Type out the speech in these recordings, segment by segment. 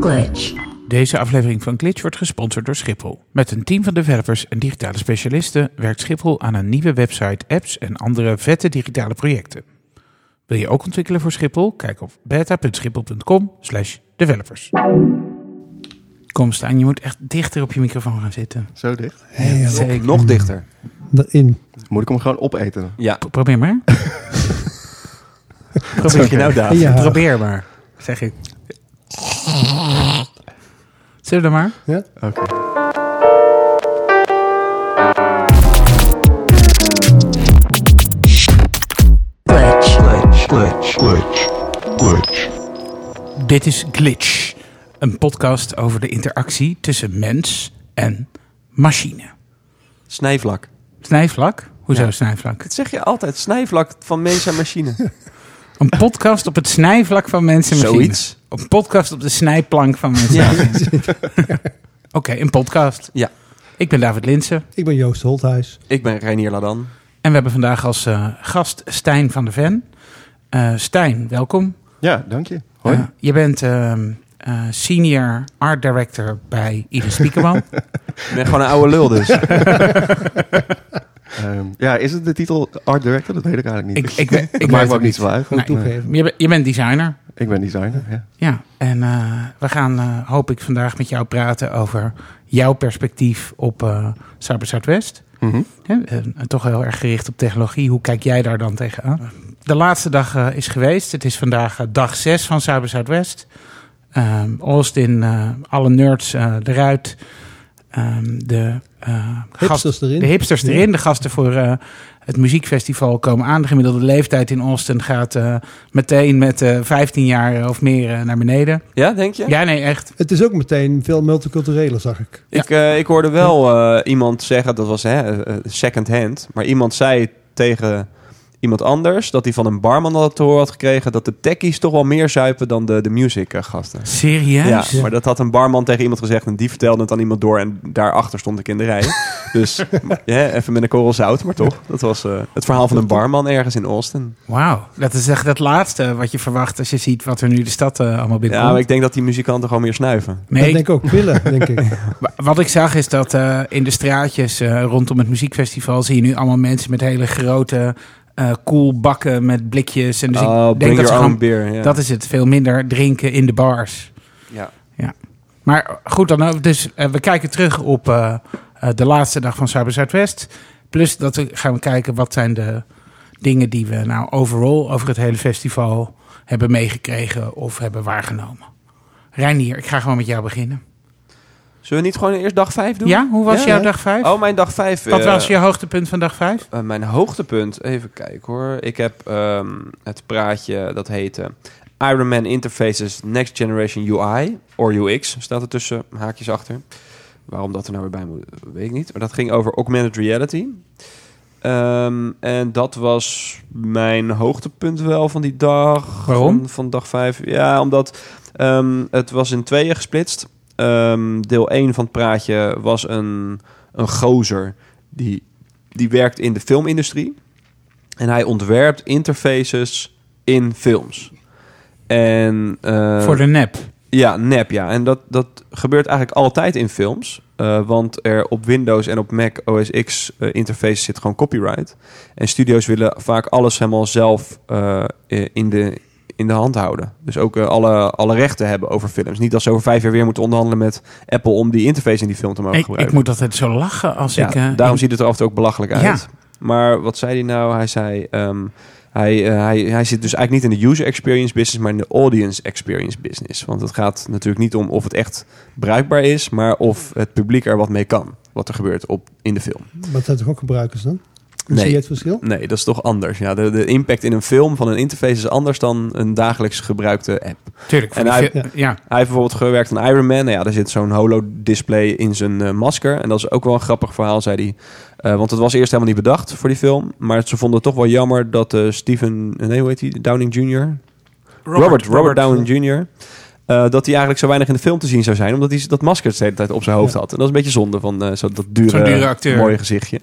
Glitch. Deze aflevering van Glitch wordt gesponsord door Schiphol. Met een team van developers en digitale specialisten werkt Schiphol aan een nieuwe website, apps en andere vette digitale projecten. Wil je ook ontwikkelen voor Schiphol? Kijk op beta.schiphol.com slash developers. Kom Stijn, je moet echt dichter op je microfoon gaan zitten. Zo dicht. Heel Zeker. Nog dichter. erin. Moet ik hem gewoon opeten? Ja. Pro- Probeer maar. Probeer je nou, David? Ja. Probeer maar, zeg ik. Zullen we dan maar? Oké. Glitch. Dit is Glitch, een podcast over de interactie tussen mens en machine. Snijvlak. Snijvlak? Hoezo Ja. snijvlak? Dat zeg je altijd. Snijvlak van mens en machine. Een podcast op het snijvlak van mensen en machine. Zoiets. Een podcast op de snijplank van mensen Ja. Oké, een podcast. Ja. Ik ben David Linsen Ik ben Joost Holthuis. Ik ben Reinier Ladan. en we hebben vandaag als eh, gast Stijn van der Ven. Eh, Stijn, welkom. Ja, dank je. Hoi. Eh, je bent ehm, eh, senior art director bij Ieder Spiekerman. Ik ben gewoon een oude lul dus. Ehm, ja, is het de titel Art Director? Dat weet ik eigenlijk niet. ik, ik, ik, weet me ook niet zo uit. Nee. toegeven. Je, bent- je bent designer. Ik ben designer, ja. Ja, en eh, we gaan, eh, hoop ik, vandaag met jou praten over jouw perspectief op eh Cyber Zuidwest. Hè, en, en toch heel erg gericht op technologie. Hoe kijk jij daar dan tegenaan? De laatste dag is geweest. Het is vandaag dag 6 van Cyber Zuidwest. Ehm Austin, alle nerds eruit. Ehm, de, eh, gast- Hipsters erin. de hipsters erin. De gasten voor eh, het muziekfestival komen aan. De gemiddelde leeftijd in Austin gaat eh, meteen met eh 15 jaar of meer naar beneden. Ja, denk je? Ja, nee, echt. Het is ook meteen veel multicultureler, zag ik. Ik, eh, ik hoorde wel eh, iemand zeggen, dat was hè, second hand, maar iemand zei tegen iemand anders dat hij van een barman had te horen had gekregen dat de techies toch wel meer zuipen dan de, de music eh, gasten. Serieus? Ja, maar dat had een barman tegen iemand gezegd en die vertelde het aan iemand door en daarachter stond ik in de rij. dus ja, even met een korrel zout, maar toch. Dat was eh, het verhaal van een barman ergens in Austin. Wauw, dat is echt het laatste wat je verwacht als je ziet wat er nu de stad eh, allemaal Ja, binnenkomt. maar ik denk dat die muzikanten gewoon meer snuiven. nee, Dat denk ik ook. Pillen, denk ik. wa- wat ik zag is dat eh, in de straatjes eh, rondom het muziekfestival zie je nu allemaal mensen met hele grote eh cool bakken met blikjes. En dus oh, ik denk bring dat ze gewoon, beer. Ja. dat is het, veel minder drinken in de bars. ja. Maar goed dan ook, dus eh, we kijken terug op eh, eh, de laatste dag van Cyber Zuidwest. Plus dat we gaan we kijken wat zijn de dingen die we nou overal over het hele festival hebben meegekregen of hebben waargenomen. Reinier, ik ga gewoon met jou beginnen. Zullen we niet gewoon eerst dag 5 doen? Ja, hoe was Ja, jouw dag 5? Oh, mijn dag 5. wat was je hoogtepunt van dag 5? Eh, mijn hoogtepunt, even kijken hoor. Ik heb ehm, het praatje dat heette Iron Man Interfaces Next Generation UI, or UX, staat er tussen haakjes achter. Waarom dat er nou weer bij moet, weet ik niet. Maar dat ging over augmented reality. Ehm, en dat was mijn hoogtepunt wel van die dag. Waarom? Van, van dag 5. Ja, omdat ehm, het was in tweeën gesplitst. Ehm, deel 1 van het praatje was een, een gozer die, die werkt in de filmindustrie. En hij ontwerpt interfaces in films. En, eh, Voor de nep. ja, nep, ja. En dat, dat gebeurt eigenlijk altijd in films. Eh, want er op Windows en op Mac OS X eh, interfaces zit gewoon copyright. En studio's willen vaak alles helemaal zelf in, de, in de hand houden. Dus ook eh, alle, alle rechten hebben over films. Niet dat ze over vijf jaar weer moeten onderhandelen met Apple... om die interface in die film te mogen Ik, gebruiken. ik moet altijd zo lachen als Ja, ik... eh, daarom ziet het er af en toe ook belachelijk uit. Ja. Maar wat zei hij nou? Hij zei... ehm, hij, eh, hij, hij zit dus eigenlijk niet in de user experience business, maar in de audience experience business. Want het gaat natuurlijk niet om of het echt bruikbaar is, maar of het publiek er wat mee kan. Wat er gebeurt op, in de film. Wat zijn toch ook gebruikers dan? Nee. Zie je het verschil? Nee, dat is toch anders. Ja, de, de impact in een film van een interface is anders dan een dagelijks gebruikte app. Tuurlijk. En hij- ja. Hij heeft bijvoorbeeld gewerkt aan Iron Man. Nou ja, daar zit zo'n holo-display in zijn eh, masker. En dat is ook wel een grappig verhaal, zei hij. Eh, want het was eerst helemaal niet bedacht voor die film. Maar ze vonden het toch wel jammer dat eh Steven... Nee, hoe heet hij? Downing Jr.? Robert, Robert, Downey Jr. eh, dat hij eigenlijk zo weinig in de film te zien zou zijn. Omdat hij dat masker de hele tijd op zijn hoofd Ja. had. En dat is een beetje zonde van eh, zo dat dure, dure acteur. mooie gezichtje.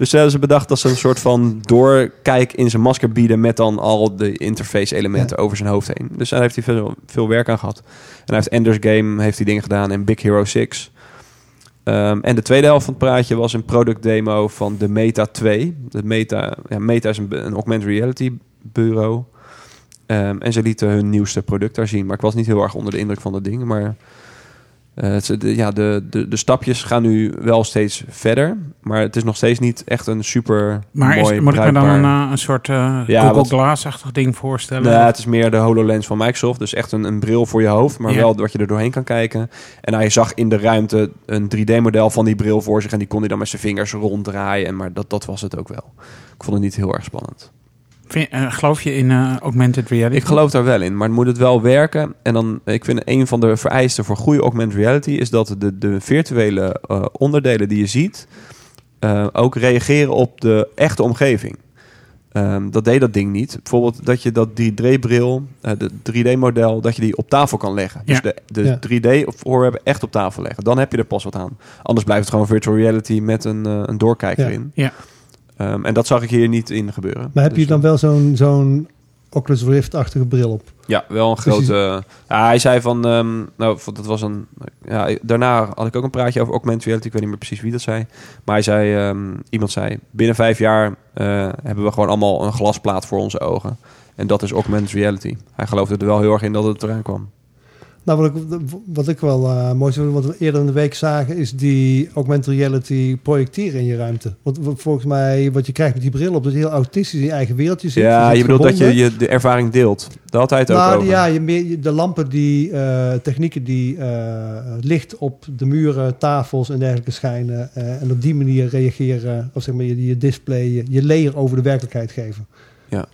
Dus hebben ze bedacht dat ze een soort van doorkijk in zijn masker bieden... met dan al de interface elementen over zijn hoofd heen. Dus daar heeft hij veel, veel werk aan gehad. En hij heeft Ender's Game heeft hij dingen gedaan en Big Hero 6. Ehm, en de tweede helft van het praatje was een product demo van de Meta 2. De Meta, ja, Meta is een, een augmented reality bureau. Ehm, en ze lieten hun nieuwste product daar zien. Maar ik was niet heel erg onder de indruk van dat ding. Maar eh, het, de, ja, de, de, de stapjes gaan nu wel steeds verder. Maar het is nog steeds niet echt een super Maar is, mooi moet ik me dan een, eh, een soort eh, Ja, Google wat- Glass-achtig ding voorstellen? Nee, het is meer de HoloLens van Microsoft. Dus echt een, een bril voor je hoofd, maar wel wat je er doorheen kan kijken. En hij zag in de ruimte een 3D-model van die bril voor zich. En die kon hij dan met zijn vingers ronddraaien. En, maar dat, dat was het ook wel. Ik vond het niet heel erg spannend. Vind- eh, geloof je in eh, augmented reality? Ik geloof daar wel in, maar moet het wel werken. En dan, ik vind een van de vereisten voor goede augmented reality... is dat de, de virtuele eh, onderdelen die je ziet... eh, ook reageren op de echte omgeving. Ehm, dat deed dat ding niet. Bijvoorbeeld dat je dat 3D-bril, eh, de 3D-model, dat je die op tafel kan leggen. Dus Ja. de, de Ja. 3D-voorwerpen echt op tafel leggen. Dan heb je er pas wat aan. Anders blijft het gewoon virtual reality met een, een doorkijker Ja. in. Ja. Ehm, en dat zag ik hier niet in gebeuren. Maar heb Dus, je dan wel zo'n zo'n Oculus Rift-achtige bril op? Ja, wel een Dus grote. Ja, hij zei van. ehm, nou, dat was een. Ja, daarna had ik ook een praatje over augmented reality. Ik weet niet meer precies wie dat zei. Maar hij zei. ehm, iemand zei. Binnen vijf jaar eh, hebben we gewoon allemaal een glasplaat voor onze ogen. En dat is augmented reality. Hij geloofde er wel heel erg in dat het eraan kwam. Nou, wat ik, wat ik wel eh, mooi vind, wat we eerder in de week zagen, is die augmented reality projecteren in je ruimte. Want volgens mij, wat je krijgt met die bril op, dat je heel autistisch in je eigen wereldje zit. ja, zit je bedoelt dat je, je de ervaring deelt. Had hij het ook Nou, over. ja, je de lampen die, eh, technieken die eh, licht op de muren, tafels en dergelijke schijnen. en op die manier reageren, of zeg maar, je, je display, je, je layer over de werkelijkheid geven. Ja.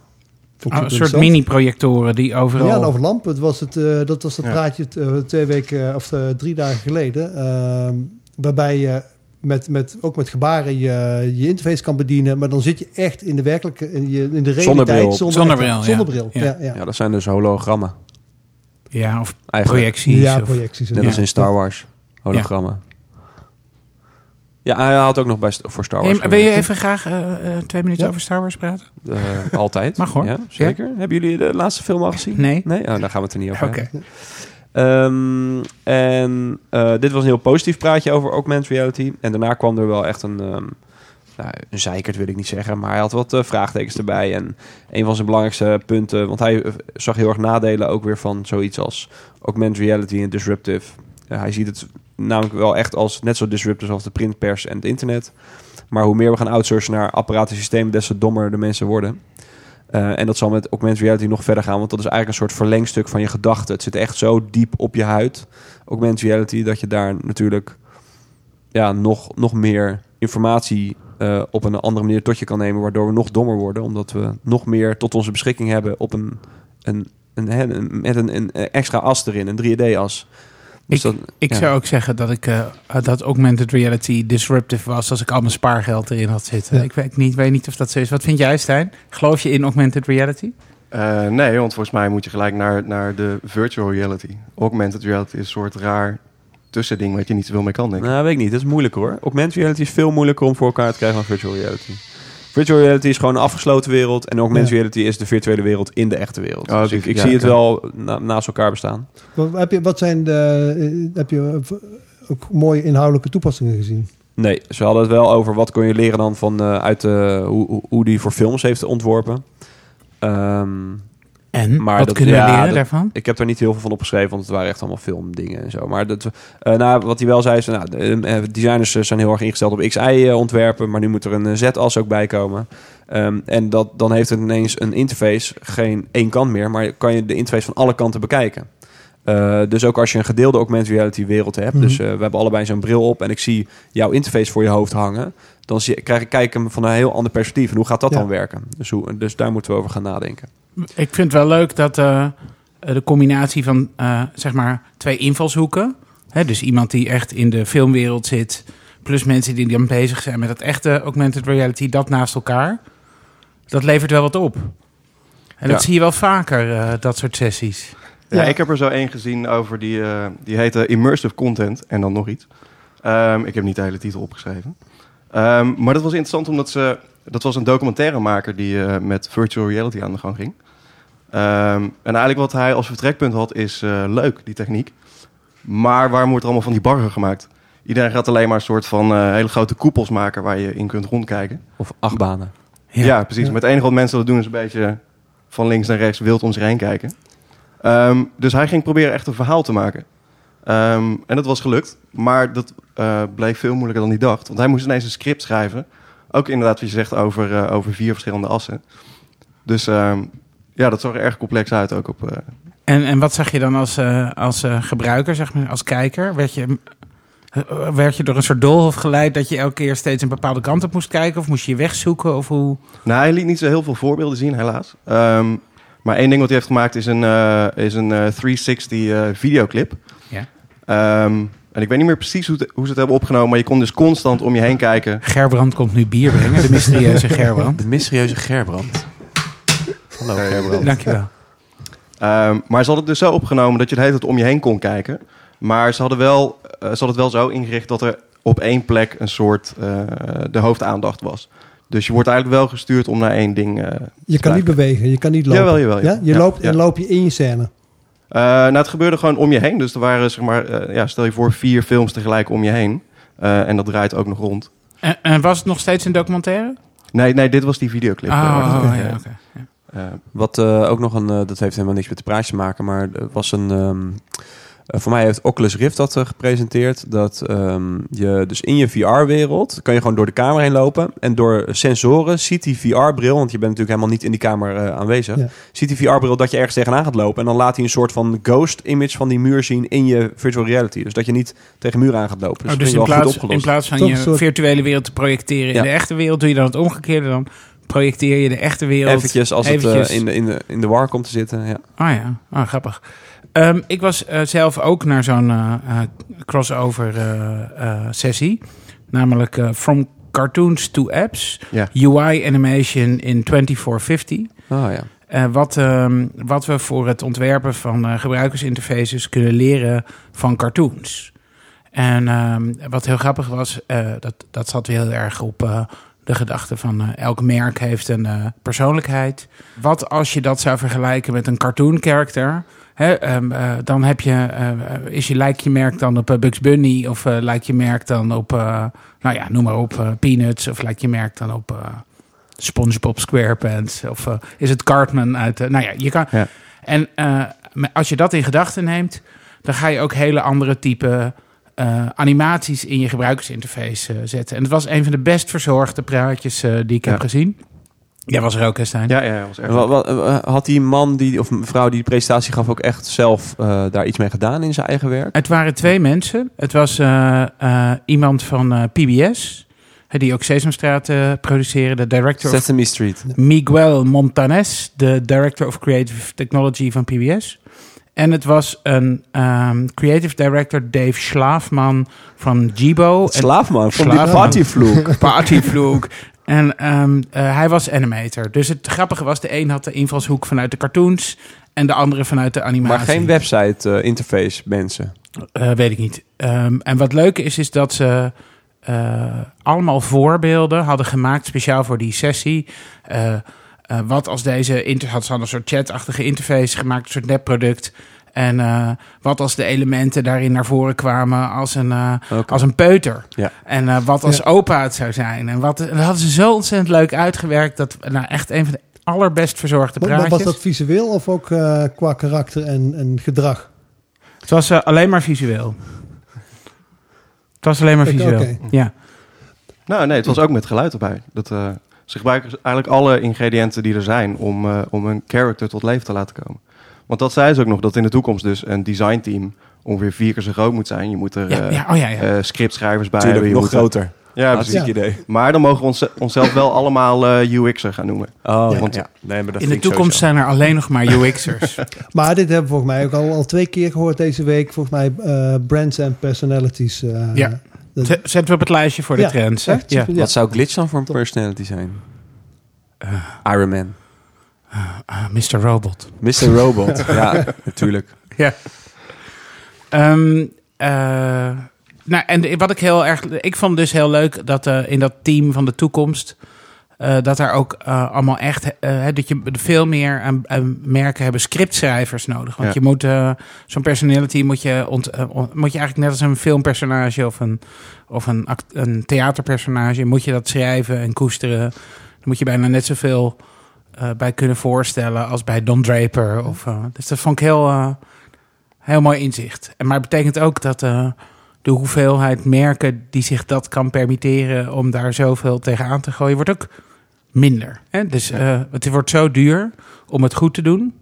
Oh, een soort mini-projectoren die overal... Ja, en over lampen. Het was het, eh, dat was het Ja. praatje eh, twee weken of eh, drie dagen geleden. ehm, waarbij je met, met, ook met gebaren je, je interface kan bedienen. Maar dan zit je echt in de werkelijke, in, je, in de realiteit. Zonder bril. Zonder bril, ja. Zonder bril, ja. Ja. ja, ja. Ja, dat zijn dus hologrammen. Ja, of Eigenlijk. projecties. Ja, of- projecties. Net ja. als in Star Wars. Hologrammen. Ja, hij had ook nog bij, voor Star Wars. wil je even graag eh, eh, twee minuten Ja. over Star Wars praten? Eh, altijd. Mag hoor. Ja, zeker. Hebben jullie de laatste film al gezien? Nee. Nee? Oh, dan gaan we het er niet over Oké. hebben. Ehm, en eh, dit was een heel positief praatje over augmented reality. En daarna kwam er wel echt een... ehm nou, een zeikert wil ik niet zeggen, maar hij had wat vraagtekens erbij. En een van zijn belangrijkste punten... Want hij zag heel erg nadelen ook weer van zoiets als augmented reality en disruptive. Ja, hij ziet het namelijk wel echt als net zo disruptive als de printpers en het internet. Maar hoe meer we gaan outsourcen naar apparaten en systemen, des te dommer de mensen worden. Eh, en dat zal met augmented reality nog verder gaan, want dat is eigenlijk een soort verlengstuk van je gedachten. Het zit echt zo diep op je huid, augmented reality, dat je daar natuurlijk ja, nog, nog meer informatie eh, op een andere manier tot je kan nemen, waardoor we nog dommer worden, omdat we nog meer tot onze beschikking hebben op een, een, een, een- met een, een extra as erin, een 3D-as. Dus dat, Ik ja. zou ook zeggen dat ik eh, dat augmented reality disruptive was als ik al mijn spaargeld erin had zitten. Ja. Ik weet niet, weet niet of dat zo is. Wat vind jij, Stijn? Geloof je in augmented reality? Eh, nee, want volgens mij moet je gelijk naar, naar de virtual reality. Augmented reality is een soort raar tussending waar je niet zoveel mee kan, denk ik. Nou, weet ik niet. Dat is moeilijk hoor. Augmented reality is veel moeilijker om voor elkaar te krijgen dan virtual reality. Virtual reality is gewoon een afgesloten wereld. En augmented Ja. reality is de virtuele wereld in de echte wereld. Oh, dus ik, ik ja, zie het wel na- naast elkaar bestaan. Wat, heb je, wat zijn de, eh, heb je eh, ook mooie inhoudelijke toepassingen gezien? Nee, ze hadden het wel over wat kon je leren dan van eh, uit de, hoe, hoe- hoe die voor films heeft ontworpen. Ehm, En Maar wat dat- kunnen we ja, leren dat- daarvan? ik heb daar niet heel veel van opgeschreven, want het waren echt allemaal filmdingen en zo. Maar dat, eh, nou, wat hij wel zei is, nou, de eh, designers eh, zijn heel erg ingesteld op XI-ontwerpen, maar nu moet er een Z-as ook bij komen. Ehm, en dat, dan heeft het ineens een interface, geen één kant meer, maar kan je de interface van alle kanten bekijken. Eh, dus ook als je een gedeelde augmented reality wereld hebt, Mhm. dus eh, we hebben allebei zo'n bril op en ik zie jouw interface voor je hoofd hangen, dan zie, krijg ik kijk hem van een heel ander perspectief. En hoe gaat dat Ja. dan werken? Dus, hoe, dus daar moeten we over gaan nadenken. Ik vind het wel leuk dat eh, de combinatie van zeg maar twee invalshoeken. Hè, dus iemand die echt in de filmwereld zit, plus mensen die dan bezig zijn met het echte augmented reality, dat naast elkaar. Dat levert wel wat op. En dat zie je wel vaker, dat soort sessies. Ja, Ja. ik heb er zo één gezien over die, eh, die heette Immersive Content en dan nog iets. Ehm, ik heb niet de hele titel opgeschreven. Ehm, maar dat was interessant omdat ze... Dat was een documentairemaker die eh, met virtual reality aan de gang ging. Ehm, en eigenlijk wat hij als vertrekpunt had is eh, leuk, die techniek. Maar waarom wordt er allemaal van die bagger gemaakt? Iedereen gaat alleen maar een soort van hele grote koepels maken waar je in kunt rondkijken. Of acht banen. Ja, precies. Ja. Met het enige wat mensen dat doen is een beetje van links naar rechts wild om zich heen kijken. Ehm, dus hij ging proberen echt een verhaal te maken. Ehm, en dat was gelukt, maar dat eh, bleek veel moeilijker dan hij dacht. Want hij moest ineens een script schrijven. Ook inderdaad, wat je zegt, over, eh, over vier verschillende assen. Dus ehm, ja, dat zag er erg complex uit ook op... eh, En, en wat zag je dan als, als gebruiker, zeg maar, als kijker? Werd je, werd je door een soort doolhof geleid dat je elke keer steeds een bepaalde kant op moest kijken? Of moest je je wegzoeken? Of hoe? Nou, hij liet niet zo heel veel voorbeelden zien, helaas. Maar één ding wat hij heeft gemaakt is een, eh, is een eh, 360 eh, videoclip. Ja. Ehm, en ik weet niet meer precies hoe, het- hoe ze het hebben opgenomen, maar je kon dus constant om je heen kijken. Gerbrand komt nu bier brengen, de mysterieuze Gerbrand. De mysterieuze Gerbrand. Hallo Gerbrand. Dankjewel. Ehm, maar ze hadden het dus zo opgenomen dat je de hele tijd om je heen kon kijken. Maar ze hadden, wel, eh, ze hadden het wel zo ingericht dat er op één plek een soort eh, de hoofdaandacht was. Dus je wordt eigenlijk wel gestuurd om naar één ding. eh, Je kan niet bewegen, je kan niet lopen. Jawel, jawel, ja. Ja? Je Ja, loopt ja. en loop je in je scène. Eh, nou, het gebeurde gewoon om je heen. Dus er waren, zeg maar, eh, ja, stel je voor, vier films tegelijk om je heen. Eh, en dat draait ook nog rond. En, en was het nog steeds een documentaire? Nee, nee, dit was die videoclip. Oh, Eh, oh, eh, ja, eh, Wat eh, ook nog een, dat heeft helemaal niks met de prijs te maken, maar er was een. ehm, eh, voor mij heeft Oculus Rift dat eh, gepresenteerd. Dat ehm, je dus in je VR-wereld kan je gewoon door de kamer heen lopen. En door sensoren ziet die VR-bril, want je bent natuurlijk helemaal niet in die kamer eh, aanwezig. Ja. Ziet die VR-bril dat je ergens tegenaan gaat lopen. En dan laat hij een soort van ghost-image van die muur zien in je virtual reality. Dus dat je niet tegen muur aan gaat lopen. Dus, Oh, dat dus in ik wel goed plaats, in plaats van Toch je soort- virtuele wereld te projecteren in Ja. de echte wereld, doe je dan het omgekeerde. Dan projecteer je de echte wereld. Eventjes als eventjes- het in, de, in, de, in de war komt te zitten. Ja. Oh ja, oh, grappig. Ehm, ik was eh, zelf ook naar zo'n eh, eh, crossover sessie. Namelijk From Cartoons to Apps. Ja. UI Animation in 2450. Oh ja. Eh, wat, ehm, wat we voor het ontwerpen van gebruikersinterfaces kunnen leren van cartoons. En ehm, wat heel grappig was, dat, dat zat heel erg op de gedachte van elk merk heeft een persoonlijkheid. Wat als je dat zou vergelijken met een cartoon character? Hè, ehm, eh, dan heb je, eh, is je, lijkt je merk dan op eh, Bugs Bunny of lijkt je merk dan op, nou ja, noem maar op, Peanuts of lijkt je merk dan op... SpongeBob SquarePants of is het Cartman uit... nou ja, je kan... Ja. En als je dat in gedachten neemt, dan ga je ook hele andere type animaties in je gebruikersinterface zetten. En het was een van de best verzorgde praatjes die ik Ja. heb gezien. Jij was er ook, hè, Stijn? ja, ja, was echt. Had die man die, of mevrouw die de presentatie gaf ook echt zelf eh, daar iets mee gedaan in zijn eigen werk? Het waren twee mensen. Het was eh, eh, iemand van eh, PBS, hè, die ook Sesamstraat eh produceren, de director of Sesame Street. Miguel Montanes, de Director of Creative Technology van PBS. En het was een ehm, creative director, Dave Schlaafman van Jibo. En Slaafman van die Slaafman. partyvloek. Partyvloek. En ehm, eh, hij was animator. Dus het grappige was, de een had de invalshoek vanuit de cartoons... en de andere vanuit de animatie. Maar geen website eh, interface mensen. Eh, weet ik niet. Ehm, en wat leuk is, is dat ze allemaal voorbeelden hadden gemaakt speciaal voor die sessie. Wat als deze inter had ze hadden een soort chatachtige interface gemaakt, een soort nepproduct. En eh, wat als de elementen daarin naar voren kwamen als een, eh, als een peuter. Ja. En eh, wat als Ja. opa het zou zijn. En wat, en dat hadden ze zo ontzettend leuk uitgewerkt. Dat nou, echt een van de allerbest verzorgde praatjes. maar was dat visueel of ook eh, qua karakter en, en gedrag? Het was alleen maar visueel. Het was alleen maar visueel. oké. Ja. Nou, nee, het was ook met geluid erbij. Dat, eh, ze gebruiken eigenlijk alle ingrediënten die er zijn om, eh, om een character tot leven te laten komen. Want dat zei ze ook nog, dat in de toekomst dus een designteam ongeveer vier keer zo groot moet zijn. Je moet er Ja, eh, ja, oh ja, ja. eh, scriptschrijvers bij Tuurlijk, hebben. Je nog moet er- groter. Ja, precies. Idee. Maar dan mogen we ons, onszelf wel allemaal eh, UX'er gaan noemen. Oh, Ja. want ja. Nee, maar dat In de toekomst sowieso. zijn er alleen nog maar UX'ers. Maar dit hebben we volgens mij ook al, al twee keer gehoord deze week. Volgens mij eh, brands en personalities. eh, Ja. dat- Zetten we op het lijstje voor de Ja, trends. Hè? echt ja. Wat zou Glitch dan voor een personality zijn? Iron Man. Ah, Mr. Robot. Mr. Robot. ja, natuurlijk. Ja. Ehm, eh, nou, en wat ik heel erg. Ik vond dus heel leuk dat eh, in dat team van de toekomst. eh, dat er ook allemaal echt. dat je veel meer aan, aan merken hebben scriptschrijvers nodig. Want Ja. je moet. Zo'n personality moet je, ont, on- moet je eigenlijk net als een filmpersonage of een, of een, een theaterpersonage. Moet je dat schrijven en koesteren. Dan moet je bijna net zoveel eh, bij kunnen voorstellen als bij Don Draper. Of, eh, dus dat vond ik heel, eh, heel mooi inzicht. En, maar het betekent ook dat eh, de hoeveelheid merken die zich dat kan permitteren om daar zoveel tegenaan te gooien, wordt ook minder. Hè? Dus eh, het wordt zo duur om het goed te doen.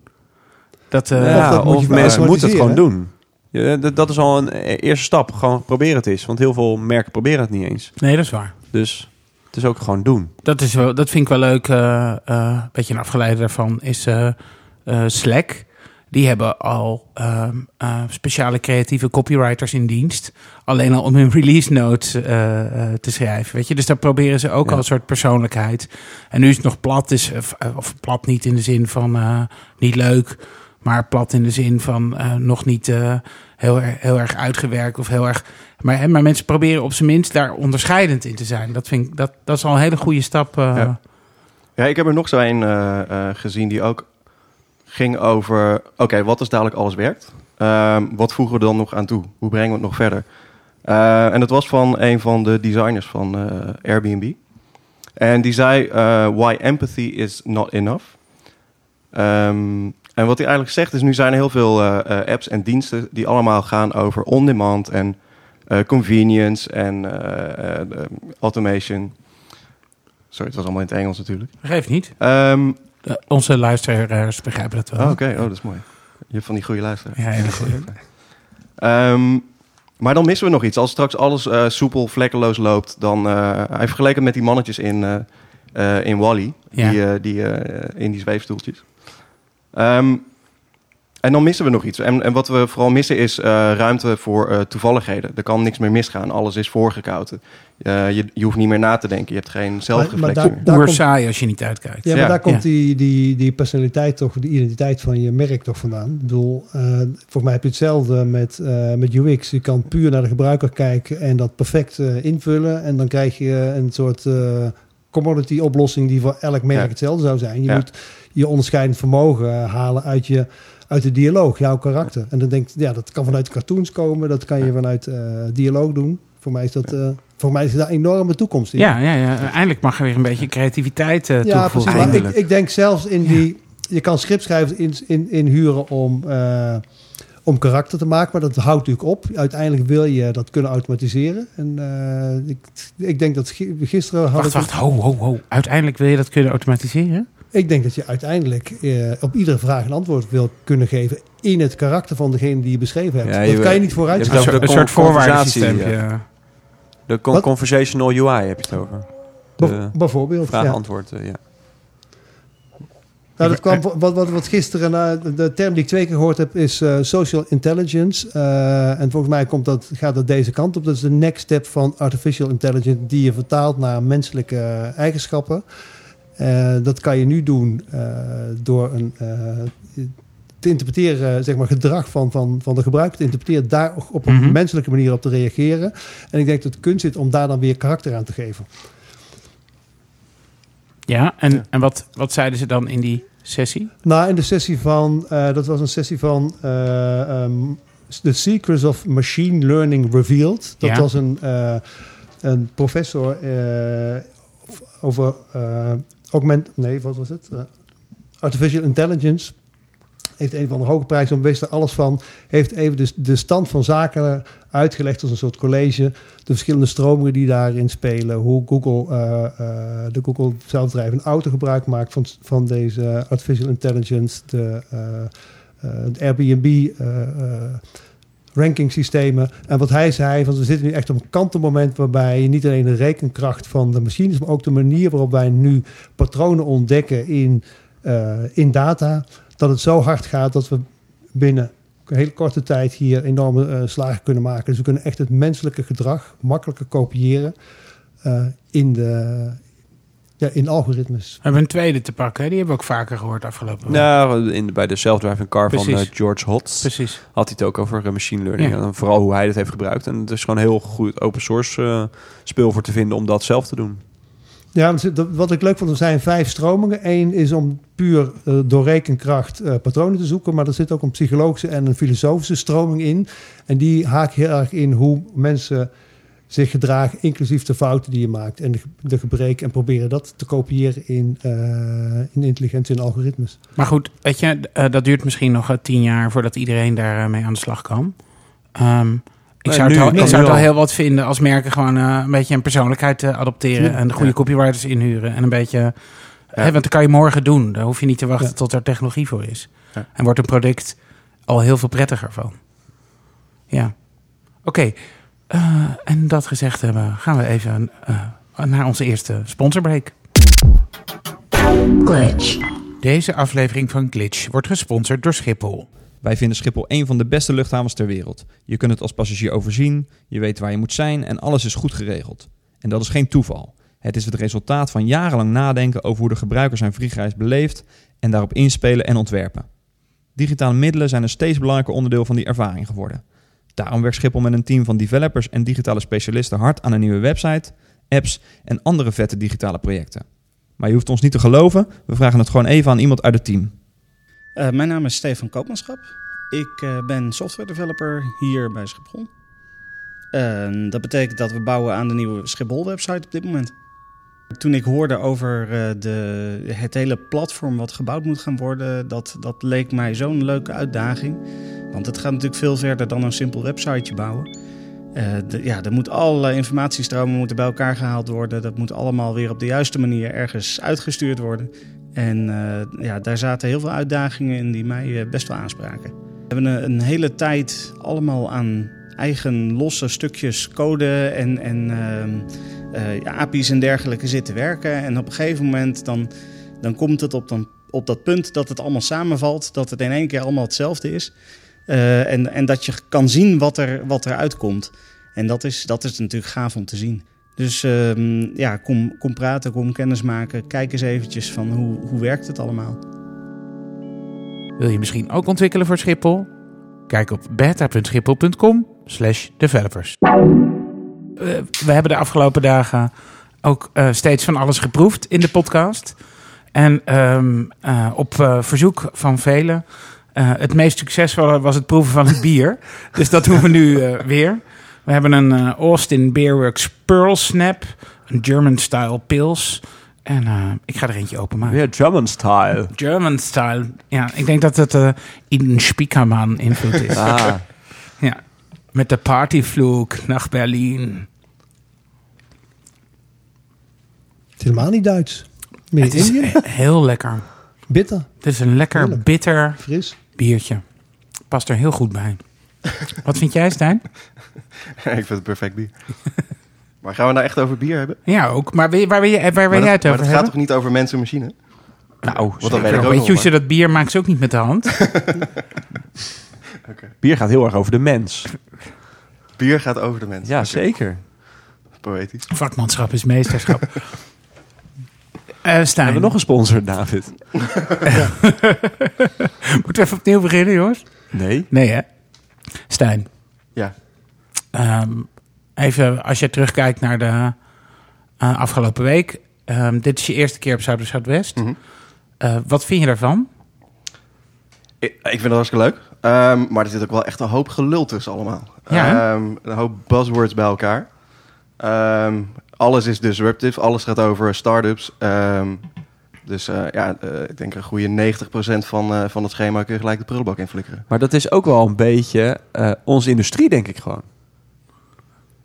Dat, eh, ja, dat moet of je mensen moeten het gewoon doen. Ja, dat, dat is al een eerste stap. Gewoon proberen het eens. Want heel veel merken proberen het niet eens. Nee, dat is waar. Dus is ook gewoon doen. Dat, is wel, dat vind ik wel leuk. eh, eh, een beetje een afgeleide daarvan is eh, Slack. Die hebben al ehm, eh, speciale creatieve copywriters in dienst. Alleen al om hun release notes te schrijven. Weet je? Dus daar proberen ze ook Ja. al een soort persoonlijkheid. En nu is het nog plat. Dus, of plat niet in de zin van niet leuk. Maar plat in de zin van nog niet heel, erg, heel erg uitgewerkt. Of heel erg. Maar, hè, maar mensen proberen op zijn minst daar onderscheidend in te zijn. Dat, vind ik, dat, dat is al een hele goede stap. eh. Ja. Ik heb er nog zo een eh, eh, gezien die ook ging over... Oké, wat als dadelijk alles werkt? Ehm, wat voegen we dan nog aan toe? Hoe brengen we het nog verder? En dat was van een van de designers van Airbnb. En die zei, why empathy is not enough. Ehm, en wat hij eigenlijk zegt is, nu zijn er heel veel eh, eh, apps en diensten... die allemaal gaan over on-demand en eh, convenience en automation... Sorry, het was allemaal in het Engels natuurlijk. Geeft niet. Ehm, Eh, onze luisteraars begrijpen dat wel. oh, Oké, oh, dat is mooi. Je hebt van die goede luisteraars. Ja, heel goed. Ehm, maar dan missen we nog iets. Als straks alles soepel, vlekkeloos loopt, dan... hij vergeleken met die mannetjes in, in Wally, Ja. die, die, in die zweefstoeltjes. Ehm, en dan missen we nog iets. En, en wat we vooral missen is eh, ruimte voor eh, toevalligheden. Er kan niks meer misgaan. Alles is voorgekouden. Eh, je, je hoeft niet meer na te denken. Je hebt geen zelfreflectie daar- meer. daar komt- saai als je niet uitkijkt. Ja, maar Ja. daar komt Ja. die, die, die personaliteit toch, de identiteit van je merk toch vandaan. Ik bedoel, eh, volgens mij heb je hetzelfde met, eh, met UX. Je kan puur naar de gebruiker kijken en dat perfect eh, invullen. En dan krijg je een soort eh, commodity oplossing die voor elk merk Ja. hetzelfde zou zijn. Je Ja. moet je onderscheidend vermogen halen uit je uit de dialoog, jouw karakter. En dan denk je, ja, dat kan vanuit cartoons komen, dat kan je vanuit eh, dialoog doen. Voor mij is dat, eh, voor mij is daar een enorme toekomst in. Ja, ja, ja. Eindelijk mag er weer een beetje creativiteit eh Ja, precies. ik, ik denk zelfs in die... Je kan scriptschrijvers in, in, inhuren om, eh, om karakter te maken, maar dat houdt natuurlijk op. Uiteindelijk wil je dat kunnen automatiseren. En eh, ik, ik denk dat gi- gisteren had Wacht, ik... wacht. Ho, ho, ho. Uiteindelijk wil je dat kunnen automatiseren? Ik denk dat je uiteindelijk eh, op iedere vraag een antwoord wil kunnen geven in het karakter van degene die je beschreven hebt. Ja, dat kan je niet vooruit je Een soort, een voorwaardensysteem. Ja. De con- Wat? conversational UI heb je het over. De Bijvoorbeeld. ja. vraag-antwoord, eh, ja. Nou, dat kwam, wat, wat, wat gisteren, eh, de- term die ik twee keer gehoord heb, is eh, social intelligence. Eh, en volgens mij komt dat, gaat dat deze kant op. Dat is de next step van artificial intelligence, die je vertaalt naar menselijke eigenschappen. Eh, dat kan je nu doen eh, door een, eh, te interpreteren, zeg maar, gedrag van, van, van de gebruiker te interpreteren, daar op een Mhm. menselijke manier op te reageren. En ik denk dat het kunst zit om daar dan weer karakter aan te geven. Ja, en, Ja. en wat, wat zeiden ze dan in die sessie? Nou, in de sessie van, dat was een sessie van eh, ehm, The Secrets of Machine Learning Revealed. Dat Ja. was een, een professor over augment, nee, wat was het? Eh, Artificial Intelligence. Heeft een van de hoge prijzen wist er alles van. Heeft even de, de stand van zaken uitgelegd als een soort college. De verschillende stromingen die daarin spelen. Hoe Google, eh, eh, de Google zelfdrijvende auto gebruik maakt van, van deze artificial intelligence. De, eh, de Airbnb eh, eh, ranking systemen. En wat hij zei, want we zitten nu echt op een kantelmoment waarbij je niet alleen de rekenkracht van de machines, maar ook de manier waarop wij nu patronen ontdekken in, eh, in data, dat het zo hard gaat dat we binnen een hele korte tijd hier enorme eh, slagen kunnen maken. Dus we kunnen echt het menselijke gedrag makkelijker kopiëren eh, in, de, ja, in algoritmes. We hebben een tweede te pakken. hè? Die hebben we ook vaker gehoord afgelopen week. Nou, in, bij de self-driving car van Precies. eh, George Hotz Precies. had hij het ook over eh, machine learning. Ja. En vooral hoe hij dat heeft gebruikt. En het is gewoon heel goed open source eh, speel voor te vinden om dat zelf te doen. Ja, wat ik leuk vond, er zijn vijf stromingen. Eén is om puur door rekenkracht eh, patronen te zoeken. Maar er zit ook een psychologische en een filosofische stroming in. En die haakt heel erg in hoe mensen zich gedragen, inclusief de fouten die je maakt en de, ge- de gebreken. En proberen dat te kopiëren in, eh, in intelligentie en algoritmes. Maar goed, weet je, eh, dat duurt misschien nog eh, tien jaar voordat iedereen daar eh, mee aan de slag kan. Ehm, ik zou, nu het, al, kan ik zou nu het al al. heel wat vinden als merken gewoon eh, een beetje een persoonlijkheid adopteren. Ja. En de goede Ja. copywriters inhuren. En een beetje, hè, want dat kan je morgen doen. Daar hoef je niet te wachten Ja. tot er technologie voor is. Ja. En wordt een product al heel veel prettiger van. Ja. Oké. Eh, en dat gezegd hebben, gaan we even eh, naar onze eerste sponsorbreak. Glitch. Deze aflevering van Glitch wordt gesponsord door Schiphol. Wij vinden Schiphol een van de beste luchthavens ter wereld. Je kunt het als passagier overzien, je weet waar je moet zijn en alles is goed geregeld. En dat is geen toeval. Het is het resultaat van jarenlang nadenken over hoe de gebruiker zijn vliegreis beleeft en daarop inspelen en ontwerpen. Digitale middelen zijn een steeds belangrijker onderdeel van die ervaring geworden. Daarom werkt Schiphol met een team van developers en digitale specialisten hard aan een nieuwe website, apps en andere vette digitale projecten. Maar je hoeft ons niet te geloven, we vragen het gewoon even aan iemand uit het team. Eh, mijn naam is Stefan Koopmanschap. Ik eh, ben software developer hier bij Schiphol. Dat betekent dat we bouwen aan de nieuwe Schiphol-website op dit moment. Toen ik hoorde over eh, de, het hele platform wat gebouwd moet gaan worden, dat, dat leek mij zo'n leuke uitdaging. Want het gaat natuurlijk veel verder dan een simpel websiteje bouwen. Eh, de, ja, er moet allerlei informatiestromen moeten bij elkaar gehaald worden. Dat moet allemaal weer op de juiste manier ergens uitgestuurd worden. En eh, ja, daar zaten heel veel uitdagingen in die mij best wel aanspraken. We hebben een, een hele tijd allemaal aan eigen losse stukjes code en, en ehm, eh, ja, API's en dergelijke zitten werken. En op een gegeven moment dan, dan komt het op, dan, op dat punt dat het allemaal samenvalt. Dat het in één keer allemaal hetzelfde is. Eh, en, en dat je kan zien wat er, wat er uitkomt. En dat is, dat is natuurlijk gaaf om te zien. Dus ehm, ja, kom, kom praten, kom kennis maken. Kijk eens eventjes van hoe, hoe werkt het allemaal. Wil je misschien ook ontwikkelen voor Schiphol? Kijk op beta.schiphol.com developers. Eh, we hebben de afgelopen dagen ook eh, steeds van alles geproefd in de podcast. En ehm, eh, op verzoek van velen. het meest succesvolle was het proeven van het bier. dus dat doen we nu weer. We hebben een Austin Beerworks Pearl Snap. Een German Style Pils. En ik ga er eentje openmaken. Weer German style. German style. Ja, ik denk dat het eh in Spiekerman invloed is. Ah. Met de partyvloek naar Berlin. Het is helemaal niet Duits. Meer Het is Indië. heel lekker. Bitter, Het is een lekker Heerlijk. bitter fris. biertje. Past er heel goed bij. Wat vind jij, Stijn? ik vind het perfect bier. maar gaan we nou echt over bier hebben? Ja, ook. Maar wil- waar wil, je, waar wil maar jij dat, het maar over dat gaat hebben? toch niet over mensen en machine? nou, Want weet ik ook Weet nog je hoe ze maar. dat bier maakt? Ze ook niet met de hand. bier gaat heel erg over de mens. Bier gaat over de mensen. Ja, zeker. Poëtisch. Vakmanschap is meesterschap. Eh Stijn, Hebben we nog een sponsor, David? moeten we even opnieuw beginnen, jongens? Nee. Nee, hè? Stijn. Ja. Ehm, even als je terugkijkt naar de eh, afgelopen week. Ehm, dit is je eerste keer op Zuid Zuidwest. Mhm. Eh, wat vind je daarvan? Ik, ik vind het hartstikke leuk. Ehm, maar er zit ook wel echt een hoop gelul tussen allemaal. Ja? Ehm, een hoop buzzwords bij elkaar. Ehm, alles is disruptive. Alles gaat over startups. Ehm dus eh, ja, eh, ik denk een goede 90% van, eh, van het schema kun je gelijk de prullenbak in flikkeren. Maar dat is ook wel een beetje eh, onze industrie, denk ik gewoon.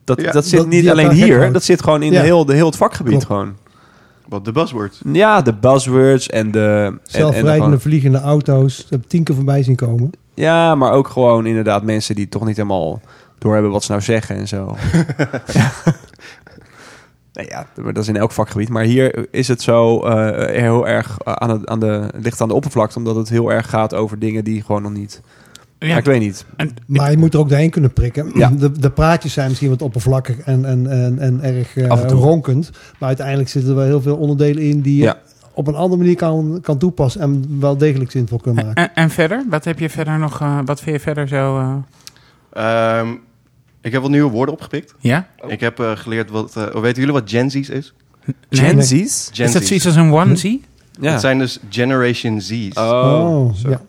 Dat, Ja, dat zit dat- niet alleen hier, dat zit gewoon in Ja. de heel, de, heel het vakgebied Klopt. gewoon. Wat de buzzwords. Ja, de buzzwords en de... en- en Zelfrijdende gewoon- vliegende auto's. Ik heb tien keer voorbij zien komen. Ja, maar ook gewoon inderdaad mensen die toch niet helemaal doorhebben wat ze nou zeggen en zo. ja. Nee, ja, maar dat is in elk vakgebied. Maar hier is het zo eh, heel erg aan, het, aan de, ligt aan de oppervlakte, omdat het heel erg gaat over dingen die gewoon nog niet Ja, ik weet niet. En, Maar je moet er ook doorheen kunnen prikken. Ja. De, de praatjes zijn misschien wat oppervlakkig en, en, en, en erg eh, toe. ronkend. Maar uiteindelijk zitten er wel heel veel onderdelen in die je Ja. Op een andere manier kan, kan toepassen en wel degelijk zinvol kunnen maken. en, en verder? Wat heb je verder nog? eh, wat vind je verder zo? eh, Ehm, ik heb wat nieuwe woorden opgepikt. ja? Ik heb eh, geleerd wat... eh, weten jullie wat Gen Z's is? Gen Z's? Gen Is dat zoiets als een onesie? Ja. Dat zijn dus Generation Z's. Oh, zo. ja.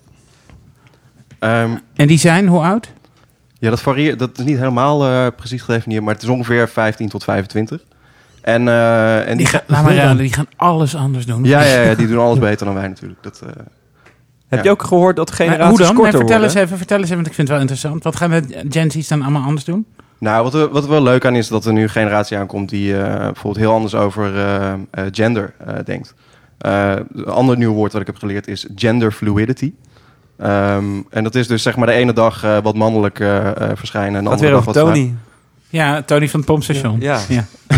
Ehm, En die zijn hoe oud? ja, dat varieert. Dat is niet helemaal eh, precies gedefinieerd, maar het is ongeveer 15 tot 25. En, eh, en Die die, gaan, laat maar raden, die gaan alles anders doen. ja, ja, ja, die doen alles beter dan wij natuurlijk. Dat, eh, Heb Ja. je ook gehoord dat Maar generaties hoe dan? Nee, vertel, eens even, vertel eens even, want ik vind het wel interessant. Wat gaan de Gen Z's dan allemaal anders doen? Nou, wat er, wat er wel leuk aan is dat er nu een generatie aankomt die eh, bijvoorbeeld heel anders over eh, eh, gender eh, denkt. Eh, een ander nieuw woord wat ik heb geleerd is gender fluidity. Ehm, en dat is dus zeg maar de ene dag eh, wat mannelijk eh, eh, verschijnen en de andere weer dag wat Tony. Ja, Tony van het Pompstation. Ja. ja.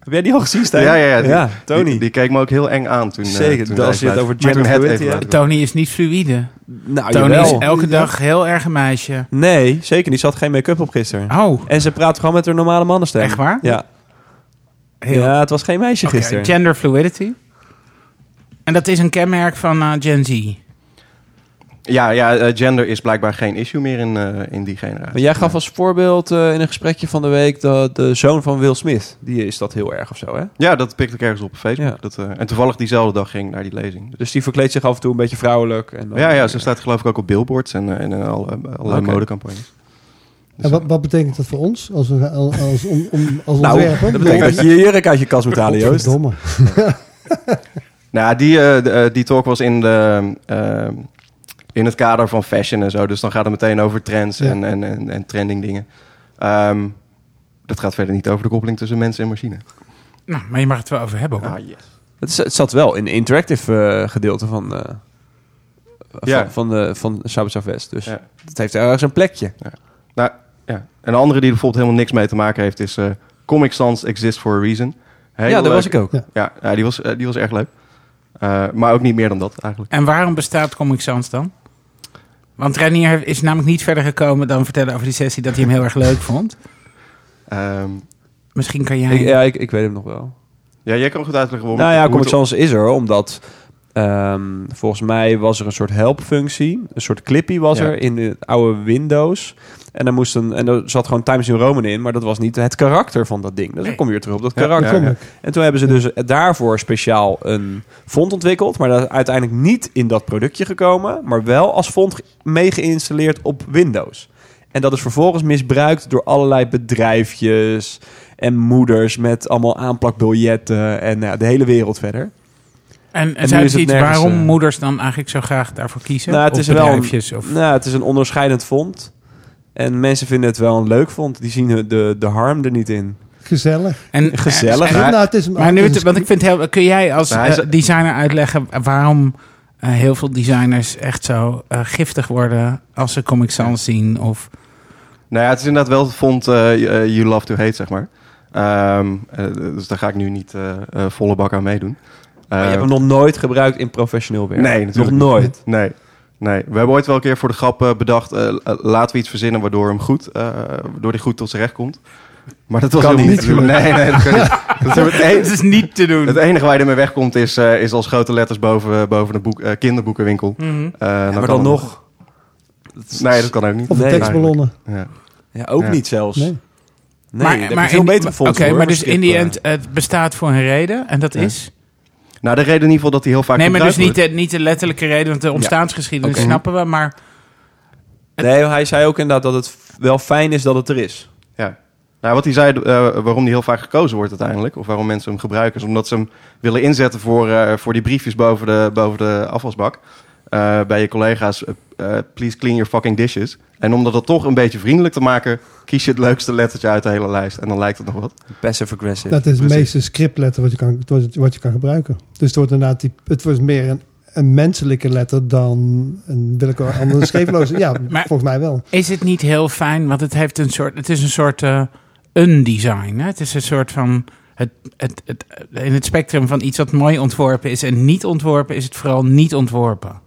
Heb jij die al gezien, Stijn? Ja, ja, ja. Die, Tony. Die, die keek me ook heel eng aan toen. eh, Zeker, toen als je het over hebt. laten Tony is niet fluïde. nou, Tony jawel. is elke dag heel erg een meisje. Nee, zeker niet. Ze had geen make-up op gisteren. Oh, En ze praat gewoon met haar normale mannenstem. Echt waar? Ja. heel. Ja, het was geen meisje gisteren. gender fluidity. En dat is een kenmerk van eh, Gen Z. Ja, ja eh, gender is blijkbaar geen issue meer in, eh, in die generatie. Maar jij gaf als voorbeeld eh, in een gesprekje van de week dat de zoon van Will Smith, die is dat heel erg of zo, hè? Ja, dat pikte ik ergens op Facebook. Ja. Dat, eh, en toevallig diezelfde dag ging naar die lezing. Dus die verkleedt zich af en toe een beetje vrouwelijk. En dan- ja, ja, ze staat geloof ik ook op billboards en, en in alle, allerlei Oké. modecampagnes. En wat, wat betekent dat voor ons als, we, als, als, om, om, als Nou, ontwerper? dat betekent dat je je jurk uit je kast moet halen, Joost. Godverdomme. Nou, die, die talk was in, de, in het kader van fashion en zo. Dus dan gaat het meteen over trends Ja. en, en, en, en trending dingen. Ehm, dat gaat verder niet over de koppeling tussen mensen en machine. Nou, maar je mag het wel over hebben hoor. Ah, yes. Het, zat wel in de interactive eh, gedeelte van, eh Ja. van, van, de, van Southwest. Dus Ja. het heeft ergens een plekje. Nou, ja. En een andere die er bijvoorbeeld helemaal niks mee te maken heeft is... eh, Comic Sans exist for a reason. Heel ja, dat leuk. was ik ook. Ja. Ja, ja, die, was, die was erg leuk. Eh, maar ook niet meer dan dat eigenlijk. En waarom bestaat Comic Sans dan? Want Renier is namelijk niet verder gekomen dan vertellen over die sessie dat hij hem heel erg leuk vond. Ehm, Misschien kan jij... Ik, ja, ik, ik weet hem nog wel. ja, jij kan goed uitleggen waarom. Nou ja, Comic Sans is er, omdat ehm, volgens mij was er een soort helpfunctie. Een soort clippy was Ja. er in het oude Windows. En er, moest een, en er zat gewoon Times New Roman in, maar dat was niet het karakter van dat ding. Dus dan kom je weer terug op dat karakter. ja. En toen hebben ze dus daarvoor speciaal een font ontwikkeld. Maar dat is uiteindelijk niet in dat productje gekomen. Maar wel als font mee geïnstalleerd op Windows. En dat is vervolgens misbruikt door allerlei bedrijfjes en moeders met allemaal aanplakbiljetten en nou ja, de hele wereld verder. En, en zijn is iets nergens, waarom eh, moeders dan eigenlijk zo graag daarvoor kiezen? Nou, het is wel een- of... Nou, het is een onderscheidend font. En mensen vinden het wel een leuk font. Die zien de, de harm er niet in. Gezellig. En, Gezellig. en- Maar- nou, het is, maar nu, want ik vind heel, kun jij als eh, designer uitleggen waarom eh, heel veel designers echt zo eh, giftig worden als ze Comic Sans zien? Of, Nou ja, het is inderdaad wel het font eh, you- love to hate, zeg maar. Ehm, eh, dus daar ga ik nu niet volle bak aan meedoen. Maar je Eh, hebt hem nog nooit gebruikt in professioneel werk. Nee, nog natuurlijk nooit. Nee, nee. We hebben ooit wel een keer voor de grap eh, bedacht... eh, eh, laten we iets verzinnen waardoor, hem goed, eh, waardoor hij goed tot zijn recht komt. Maar dat was Kan niet. niet. Nee, nee, dat kan niet. Dat is het, het is niet te doen. het enige waar je ermee wegkomt is, eh, is als grote letters boven, boven de boek, eh, kinderboekenwinkel. Mhm. Eh, Ja, maar dan het nog. Nee, dat kan ook niet. Of de Nee, tekstballonnen. Ja. Ja, ook Ja. niet zelfs. Nee. Nee, je veel fonts Oké, maar dus in die end, het bestaat voor een reden. En dat Ja. is... Nou, de reden in ieder geval dat hij heel vaak nee, maar dus niet de, niet de letterlijke reden, want de ontstaansgeschiedenis snappen we. Maar. Nee, hij zei ook inderdaad dat het wel fijn is dat het er is. Ja. Nou, wat hij zei, eh, waarom die heel vaak gekozen wordt uiteindelijk, of waarom mensen hem gebruiken, is omdat ze hem willen inzetten voor, eh, voor die briefjes boven de, boven de afwasbak. Eh, bij je collega's, eh, please clean your fucking dishes. En om dat toch een beetje vriendelijk te maken, kies je het leukste lettertje uit de hele lijst. En dan lijkt het nog wat. Passive aggressive. Dat is het Precies. meeste scriptletter wat je kan, wat je, kan gebruiken. Dus het wordt inderdaad die, het wordt meer een, een menselijke letter dan een willekeurig andere schreefloze. Ja, Maar- volgens mij wel. is het niet heel fijn? Want het heeft een soort. Het is een soort eh undesign. Hè? Het is een soort van. Het, het, het, in het spectrum van iets wat mooi ontworpen is en niet ontworpen, is het vooral niet ontworpen.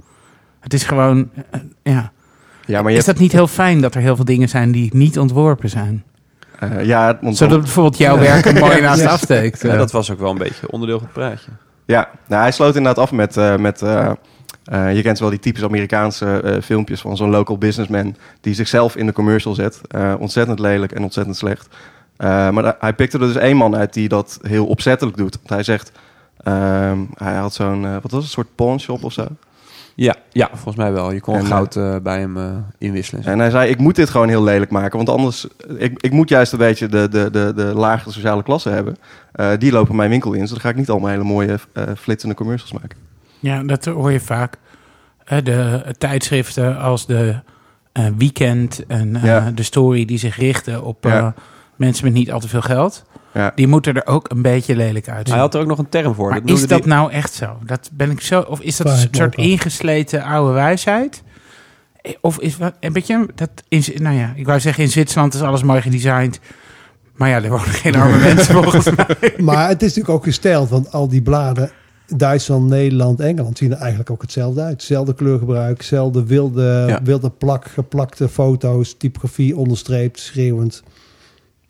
Het is gewoon. eh, ja. Ja, maar je Is dat niet heel fijn dat er heel veel dingen zijn die niet ontworpen zijn? eh, ja, Zodat bijvoorbeeld jouw werk er mooi naast afsteekt. Ja, eh. dat was ook wel een beetje onderdeel van het praatje. Ja, nou, hij sloot inderdaad af met... eh, met eh, eh, je kent wel die typisch Amerikaanse eh, filmpjes van zo'n local businessman... die zichzelf in de commercial zet. Eh, ontzettend lelijk en ontzettend slecht. Eh, maar hij pikte er dus één man uit die dat heel opzettelijk doet. Want hij zegt... ehm, hij had zo'n, wat was het, een soort pawnshop of zo. Ja, ja, volgens mij wel. Je kon En, eh, goud eh, bij hem eh, inwisselen. En hij zei, ik moet dit gewoon heel lelijk maken. Want anders, ik, ik moet juist een beetje de, de, de, de lagere sociale klasse hebben. Eh, die lopen mijn winkel in. Dus dan ga ik niet allemaal hele mooie eh, flitsende commercials maken. Ja, dat hoor je vaak. Eh, De tijdschriften als de eh, Weekend en eh, Ja. de Story die zich richten op eh, Ja. mensen met niet al te veel geld. Ja. Die moeten er ook een beetje lelijk uitzien. Hij had er ook nog een term voor. maar dat is dat die- nou echt zo? Dat ben ik zo of is dat een soort ingesleten oude wijsheid? Of is wat een beetje dat in, nou ja, ik wou zeggen in Zwitserland is alles mooi gedesigned. Maar ja, er wonen geen arme mensen volgens mij. Maar het is natuurlijk ook gesteld, want al die bladen, Duitsland, Nederland, Engeland, zien er eigenlijk ook hetzelfde uit. Hetzelfde kleurgebruik, hetzelfde wilde, Ja. wilde plak, geplakte foto's, typografie onderstreept, schreeuwend.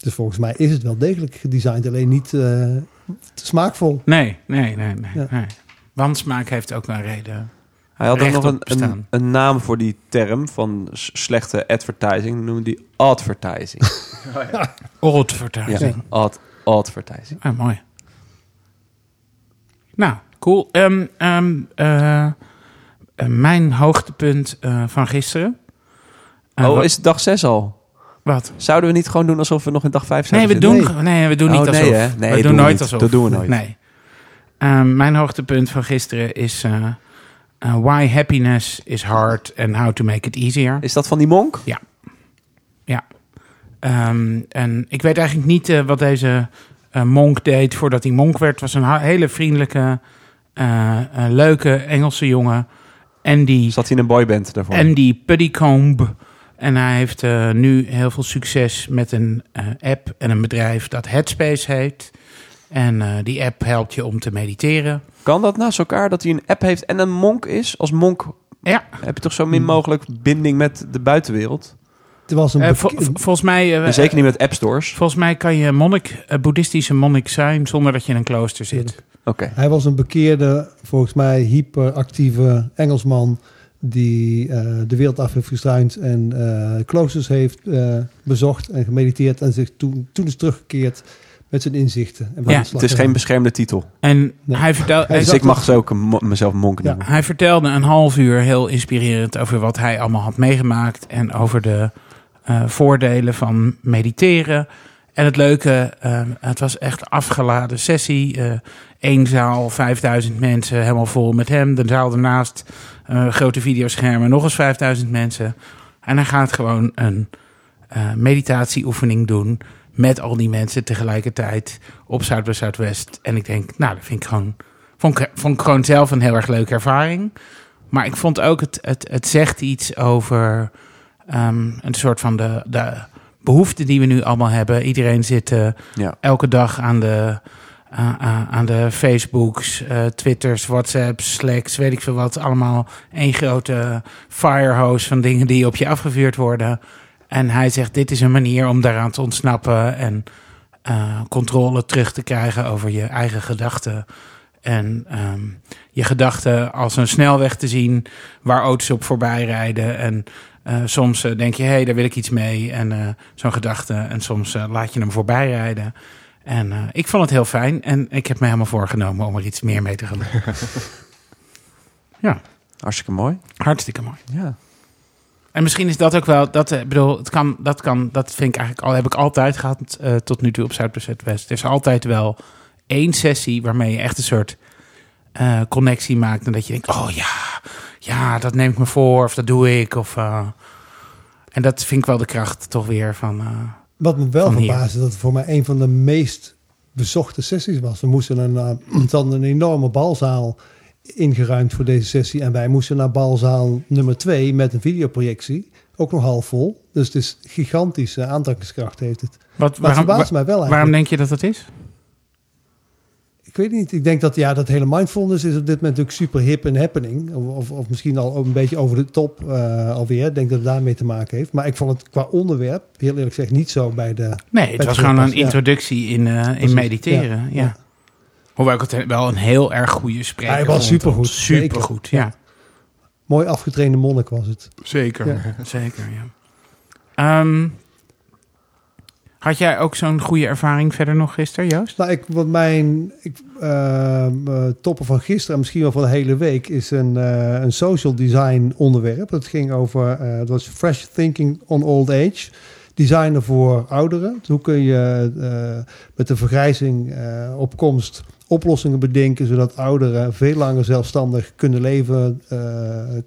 Dus volgens mij is het wel degelijk gedesigned, alleen niet eh, smaakvol. Nee, nee, nee, nee. Ja. nee. Wansmaak heeft ook een reden. Hij had ook nog een, een, een naam voor die term van slechte advertising. Noemde die advertising. Advertising. ja, ad, advertising. Ah, mooi. Nou, cool. Ehm, ehm, eh, eh, mijn hoogtepunt eh, van gisteren. Oh, wat- is het dag 6 al? Wat? Zouden we niet gewoon doen alsof we nog in dag 5 zijn? Nee, we doen, nee, we doen niet Oh, nee, alsof. hè? Nee, we doen nooit niet. alsof. Dat doen we nooit. Nee. Ehm, mijn hoogtepunt van gisteren is eh, eh, Why Happiness is Hard and How to Make It Easier. Is dat van die monk? Ehm, en ik weet eigenlijk niet eh, wat deze eh, monk deed voordat hij monk werd. Het was een hele vriendelijke, leuke Engelse jongen. En die, Zat hij in een boyband daarvoor? Andy Puddycombe. En hij heeft eh, nu heel veel succes met een eh, app en een bedrijf dat Headspace heet. En eh, die app helpt je om te mediteren. Kan dat naast elkaar dat hij een app heeft en een monk is? Als monk Ja, heb je toch zo min mogelijk binding met de buitenwereld? Het was een vol- vol- volgens mij... eh, En zeker niet met app stores. Volgens mij kan je monnik, boeddhistische monnik zijn zonder dat je in een klooster zit. Oké. Hij was een bekeerde, volgens mij hyperactieve Engelsman die eh, de wereld af heeft gestruind en eh kloosters heeft eh, bezocht en gemediteerd en zich toen, toen is teruggekeerd met zijn inzichten. En Ja, Het is geen beschermde titel. En Nee. hij, vertel, Hij hij, Dus ik mag zo ook mezelf monk Ja. noemen. hij vertelde een half uur heel inspirerend over wat hij allemaal had meegemaakt. En over de eh, voordelen van mediteren. En het leuke, eh, het was echt afgeladen sessie. eh Eén zaal, 5000 mensen, helemaal vol met hem. De zaal ernaast, eh, grote videoschermen, nog eens 5000 mensen. En hij gaat gewoon een eh, meditatieoefening doen met al die mensen tegelijkertijd op Zuid bij Zuidwest. En ik denk, nou, dat vind ik gewoon, vond ik, vond ik gewoon zelf een heel erg leuke ervaring. Maar ik vond ook, het, het, het zegt iets over ehm, een soort van de, de behoefte die we nu allemaal hebben. Iedereen zit eh, Ja. elke dag aan de, aan- aan aan de Facebooks, eh, Twitters, WhatsApps, Slacks, weet ik veel wat. Allemaal één grote firehose van dingen die op je afgevuurd worden. En hij zegt, dit is een manier om daaraan te ontsnappen en eh, controle terug te krijgen over je eigen gedachten. En ehm, je gedachten als een snelweg te zien waar auto's op voorbij rijden. En eh, soms eh, denk je, hé, hey, daar wil ik iets mee. En eh, zo'n gedachte. En soms laat je hem voorbij rijden. En ik vond het heel fijn. En ik heb me helemaal voorgenomen om er iets meer mee te gaan doen. ja, Hartstikke mooi. hartstikke mooi. Ja. En misschien is dat ook wel, dat, eh, bedoel, het kan, dat kan, dat vind ik eigenlijk al, heb ik altijd gehad eh, tot nu toe op Zuid-West. Er is altijd wel één sessie waarmee je echt een soort connectie maakt. En dat je denkt, oh ja, ja, dat neem ik me voor, of dat doe ik. Of, eh, en dat vind ik wel de kracht toch weer van. eh, Wat me wel verbaasde, dat het voor mij een van de meest bezochte sessies was. We moesten een, eh, ze hadden een enorme balzaal ingeruimd voor deze sessie. En wij moesten naar balzaal nummer twee met een videoprojectie. Ook nog half vol. Dus het is gigantische aantrekkingskracht heeft het. wat, Maar het waarom, verbaast wa- mij wel eigenlijk. waarom denk je dat dat is? Ik weet niet. Ik denk dat ja, dat hele mindfulness is op dit moment natuurlijk super hip en happening. Of, of, of misschien al een beetje over de top eh, alweer. Ik denk dat het daarmee te maken heeft. Maar ik vond het qua onderwerp, heel eerlijk gezegd, niet zo bij de... Nee, het was gewoon een ja. introductie in, eh, in Precies, mediteren. Ja. ja, ja. Hoewel ik het wel een heel erg goede spreker Hij was supergoed, Supergoed, ja. Mooi afgetrainde monnik was het. Zeker, Ja. zeker, ja. Ehm, had jij ook zo'n goede ervaring verder nog gisteren, Joost? Nou, ik, wat mijn ik, eh, eh, toppen van gisteren en misschien wel van de hele week is een, eh, een social design onderwerp. Het ging over, eh, het was Fresh Thinking on Old Age. Designen voor ouderen. Hoe kun je met de vergrijzing op komst oplossingen bedenken zodat ouderen veel langer zelfstandig kunnen leven,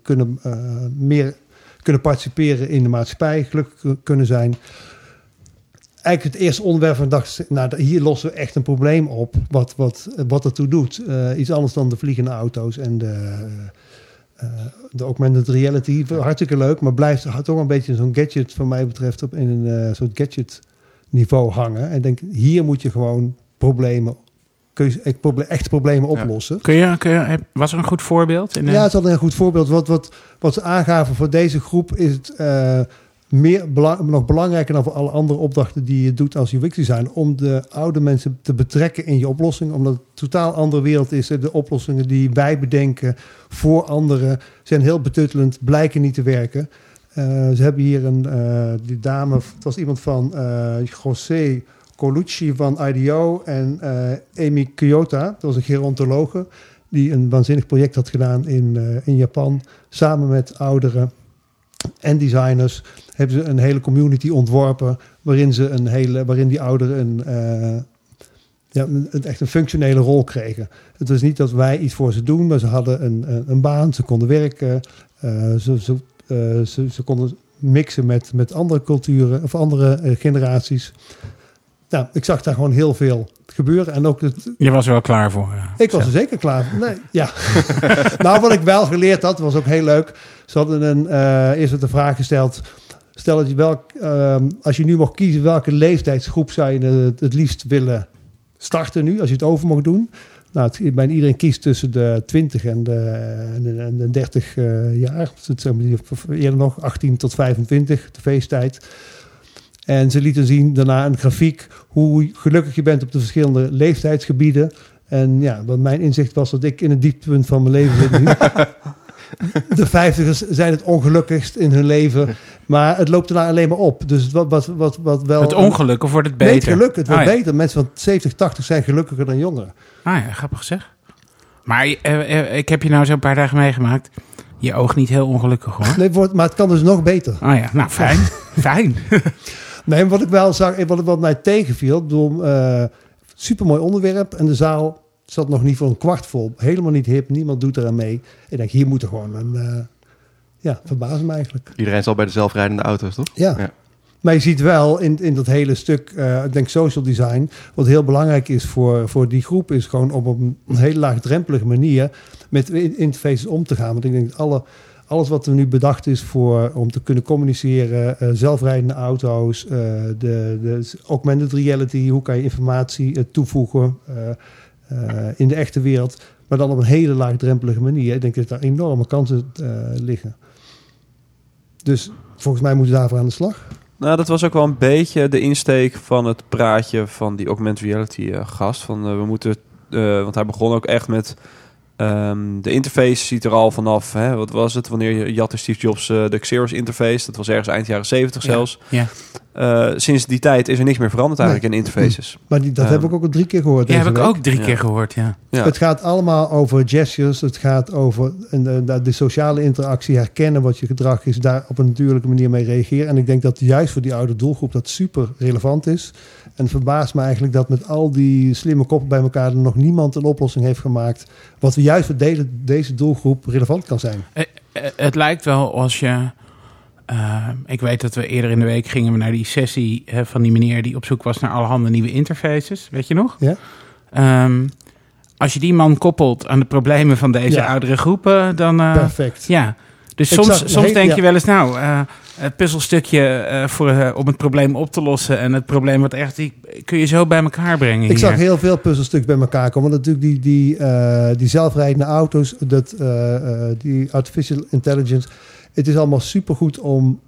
kunnen meer kunnen participeren in de maatschappij, gelukkig ku- kunnen zijn eigenlijk het eerste onderwerp van dacht, nou, hier lossen we echt een probleem op. Wat, wat, wat ertoe doet. Eh, iets anders dan de vliegende auto's en de, eh, de augmented reality. Hartstikke leuk, maar blijft toch een beetje zo'n gadget, van mij betreft, op in een eh, soort gadget niveau hangen. En denk, hier moet je gewoon problemen, kun je echt problemen Ja. oplossen. Kun je, kun je, was er een goed voorbeeld? In, eh, Ja, het is altijd een goed voorbeeld. Wat, wat, wat ze aangaven voor deze groep is het meer bela- nog belangrijker dan voor alle andere opdrachten die je doet als UX-designer. Om de oude mensen te betrekken in je oplossing. Omdat het een totaal andere wereld is. De oplossingen die wij bedenken voor anderen zijn heel betuttelend, blijken niet te werken. Eh, ze hebben hier een, eh, die dame, het was iemand van eh José Colucci van IDEO en Amy Kyoto, dat was een gerontologe die een waanzinnig project had gedaan in, in Japan. Samen met ouderen en designers hebben ze een hele community ontworpen waarin, ze een hele, waarin die ouderen een, eh, ja, een, echt een functionele rol kregen. Het was niet dat wij iets voor ze doen, maar ze hadden een, een, een baan, ze konden werken, eh, ze, ze, eh, ze, ze konden mixen met, met andere culturen of andere generaties. Nou, ik zag daar gewoon heel veel gebeuren. En ook het, Je was er wel klaar voor. ja. ik was er zeker klaar voor. Nee, ja. nou, wat ik wel geleerd had, was ook heel leuk. Ze hadden een, eh eerst de vraag gesteld. Stel dat je welk, ehm, als je nu mocht kiezen, welke leeftijdsgroep zou je het, het liefst willen starten nu, als je het over mocht doen? Nou, het, bijna iedereen kiest tussen de 20 en de, en de, en de 30 eh, jaar. Dus het, zeg maar, eerder nog 18 tot 25, de feesttijd. En ze lieten zien daarna een grafiek hoe gelukkig je bent op de verschillende leeftijdsgebieden. En ja, wat mijn inzicht was dat ik in het dieptepunt van mijn leven zit nu. De vijftigers zijn het ongelukkigst in hun leven. Maar het loopt daarna alleen maar op. Dus wat, wat, wat, wat wel... Het ongeluk of wordt het Nee, beter? het geluk. Het wordt Ah, ja. beter. Mensen van 70, 80 zijn gelukkiger dan jongeren. Ah ja, grappig zeg. Maar eh, eh, ik heb je nou zo'n paar dagen meegemaakt. Je oog niet heel ongelukkig hoor. Nee, wordt, maar het kan dus nog beter. Ah ja, nou fijn. fijn. Nee, wat ik wel zag, wat, wat mij tegenviel, bedoel, eh supermooi onderwerp en de zaal zat nog niet voor een kwart vol. Helemaal niet hip, niemand doet eraan mee. Ik denk, hier moet er gewoon een, eh ja, verbaasd me eigenlijk. Iedereen zal bij de zelfrijdende auto's, toch? Ja. Ja. Maar je ziet wel in, in dat hele stuk, eh, ik denk social design, wat heel belangrijk is voor, voor die groep, is gewoon op een, een hele laagdrempelige manier met in- interfaces om te gaan. Want ik denk dat alle, alles wat er nu bedacht is voor, om te kunnen communiceren, eh, zelfrijdende auto's, eh, de, de augmented reality, hoe kan je informatie toevoegen in de echte wereld, maar dan op een hele laagdrempelige manier. Ik denk dat daar enorme kansen liggen. Dus volgens mij moeten we daarvoor aan de slag. Nou, dat was ook wel een beetje de insteek van het praatje van die augmented reality eh, gast. Van eh, we moeten, eh, want hij begon ook echt met ehm, de interface ziet er al vanaf. Hè, wat was het? Wanneer je jatte Steve Jobs eh, de Xerox interface? Dat was ergens eind jaren 70 Ja, zelfs. ja. Eh, sinds die tijd is er niks meer veranderd eigenlijk in interfaces. Maar die, dat Ehm, heb ik ook al drie keer gehoord. Ja, heb ik ook drie Ja. keer gehoord, ja. Ja. Het gaat allemaal over gestures. Het gaat over de, de, de sociale interactie, herkennen wat je gedrag is, daar op een natuurlijke manier mee reageren. En ik denk dat juist voor die oude doelgroep dat super relevant is. En verbaast me eigenlijk dat met al die slimme koppen bij elkaar er nog niemand een oplossing heeft gemaakt. Wat we juist voor deze, deze doelgroep relevant kan zijn. Eh, eh, het lijkt wel als je... eh, ik weet dat we eerder in de week gingen we naar die sessie eh, van die meneer die op zoek was naar allerhande nieuwe interfaces. Weet je nog? Ja. Ehm, als je die man koppelt aan de problemen van deze Ja. oudere groepen, dan... Perfect. ja, Dus soms, soms denk je wel eens, nou, eh, het puzzelstukje eh, voor, eh, om het probleem op te lossen en het probleem wat echt, die kun je zo bij elkaar brengen. Ik hier. zag heel veel puzzelstukken bij elkaar komen. Want natuurlijk die, die, die zelfrijdende auto's, dat, die artificial intelligence. Het is allemaal supergoed om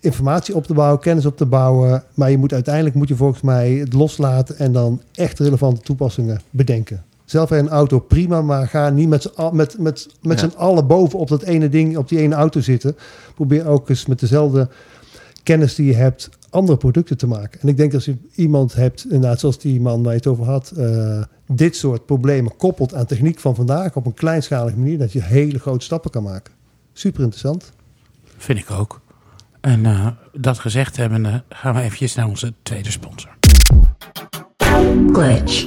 informatie op te bouwen, kennis op te bouwen. Maar je moet uiteindelijk moet je volgens mij het loslaten en dan echt relevante toepassingen bedenken. Zelfrijdende auto prima, maar ga niet met met, met, met Ja. z'n allen boven op dat ene ding, op die ene auto zitten. Probeer ook eens met dezelfde kennis die je hebt andere producten te maken. En ik denk dat als je iemand hebt, inderdaad, zoals die man waar je het over had, eh, dit soort problemen koppelt aan techniek van vandaag op een kleinschalige manier, dat je hele grote stappen kan maken. Super interessant. Vind ik ook. En eh, dat gezegd hebbende, gaan we eventjes naar onze tweede sponsor. Glitch.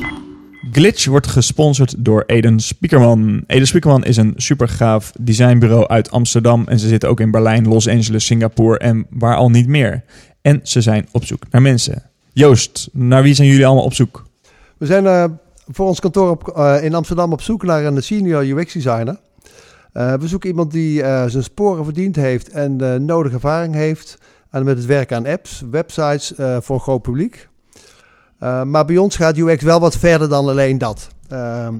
Glitch wordt gesponsord door Eden Spiekerman. Eden Spiekerman is een super gaaf designbureau uit Amsterdam. En ze zitten ook in Berlijn, Los Angeles, Singapore en waar al niet meer. En ze zijn op zoek naar mensen. Joost, naar wie zijn jullie allemaal op zoek? We zijn eh, voor ons kantoor op, eh, in Amsterdam op zoek naar een senior UX designer. Eh, we zoeken iemand die zijn sporen verdiend heeft en nodige ervaring heeft aan, met het werken aan apps, websites voor groot publiek. Eh, maar bij ons gaat UX wel wat verder dan alleen dat. Ehm,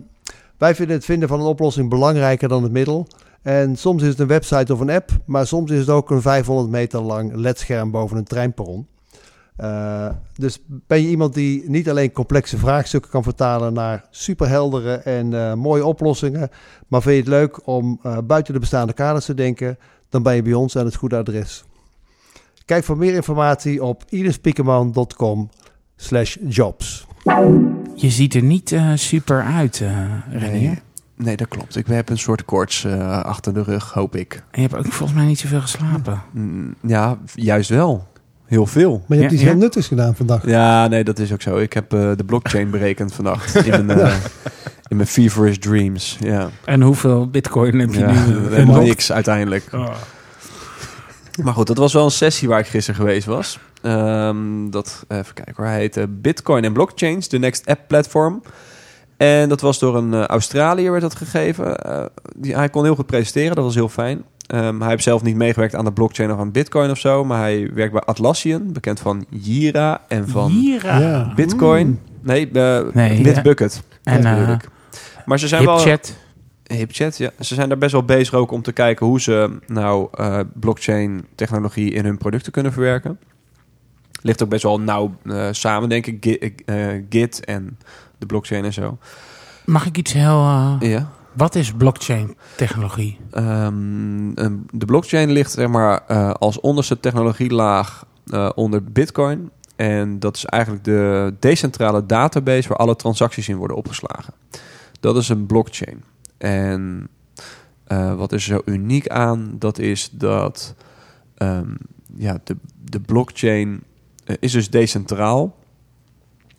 wij vinden het vinden van een oplossing belangrijker dan het middel. En soms is het een website of een app, maar soms is het ook een 500 meter lang ledscherm boven een treinperron. Eh, dus ben je iemand die niet alleen complexe vraagstukken kan vertalen naar superheldere en eh, mooie oplossingen, maar vind je het leuk om buiten de bestaande kaders te denken, dan ben je bij ons aan het goede adres. Kijk voor meer informatie op idespiekerman.com slash jobs. Je ziet er niet eh, super uit, eh Renier. Nee, nee, dat klopt. Ik heb een soort koorts eh, achter de rug, hoop ik. En je hebt ook volgens mij niet zoveel geslapen. Mm, ja, juist wel. Heel veel. Maar je hebt Ja, iets heel ja. nuttigs gedaan vandaag. Ja, nee, dat is ook zo. Ik heb eh, de blockchain berekend vannacht. In mijn, eh, in mijn feverish dreams. Ja, En hoeveel bitcoin heb je ja nu? helemaal niks uiteindelijk. Oh. Maar goed, dat was wel een sessie waar ik gisteren geweest was. Ehm, dat, even kijken hoor, hij heette Bitcoin en Blockchains, the next app platform. En dat was door een eh, Australiër werd dat gegeven. Eh, die, hij kon heel goed presenteren, dat was heel fijn. Ehm, hij heeft zelf niet meegewerkt aan de blockchain of aan Bitcoin of zo, maar hij werkt bij Atlassian, bekend van Jira en van Jira. Ja. Bitcoin. Nee, eh Nee, Bitbucket. En eh, ik. Maar ze zijn wel HipChat. HipChat, ja. Ze zijn daar best wel bezig ook om te kijken hoe ze nou eh, blockchain technologie in hun producten kunnen verwerken. Ligt ook best wel nauw eh, samen, denk ik. Git, eh, Git en de blockchain en zo. Mag ik iets heel... eh, Ja. Wat is blockchain technologie? Ehm, een- de blockchain ligt zeg maar als onderste technologielaag onder Bitcoin. En dat is eigenlijk de decentrale database waar alle transacties in worden opgeslagen. Dat is een blockchain. En wat is er zo uniek aan? Dat is dat ehm, ja, de, de blockchain is dus decentraal.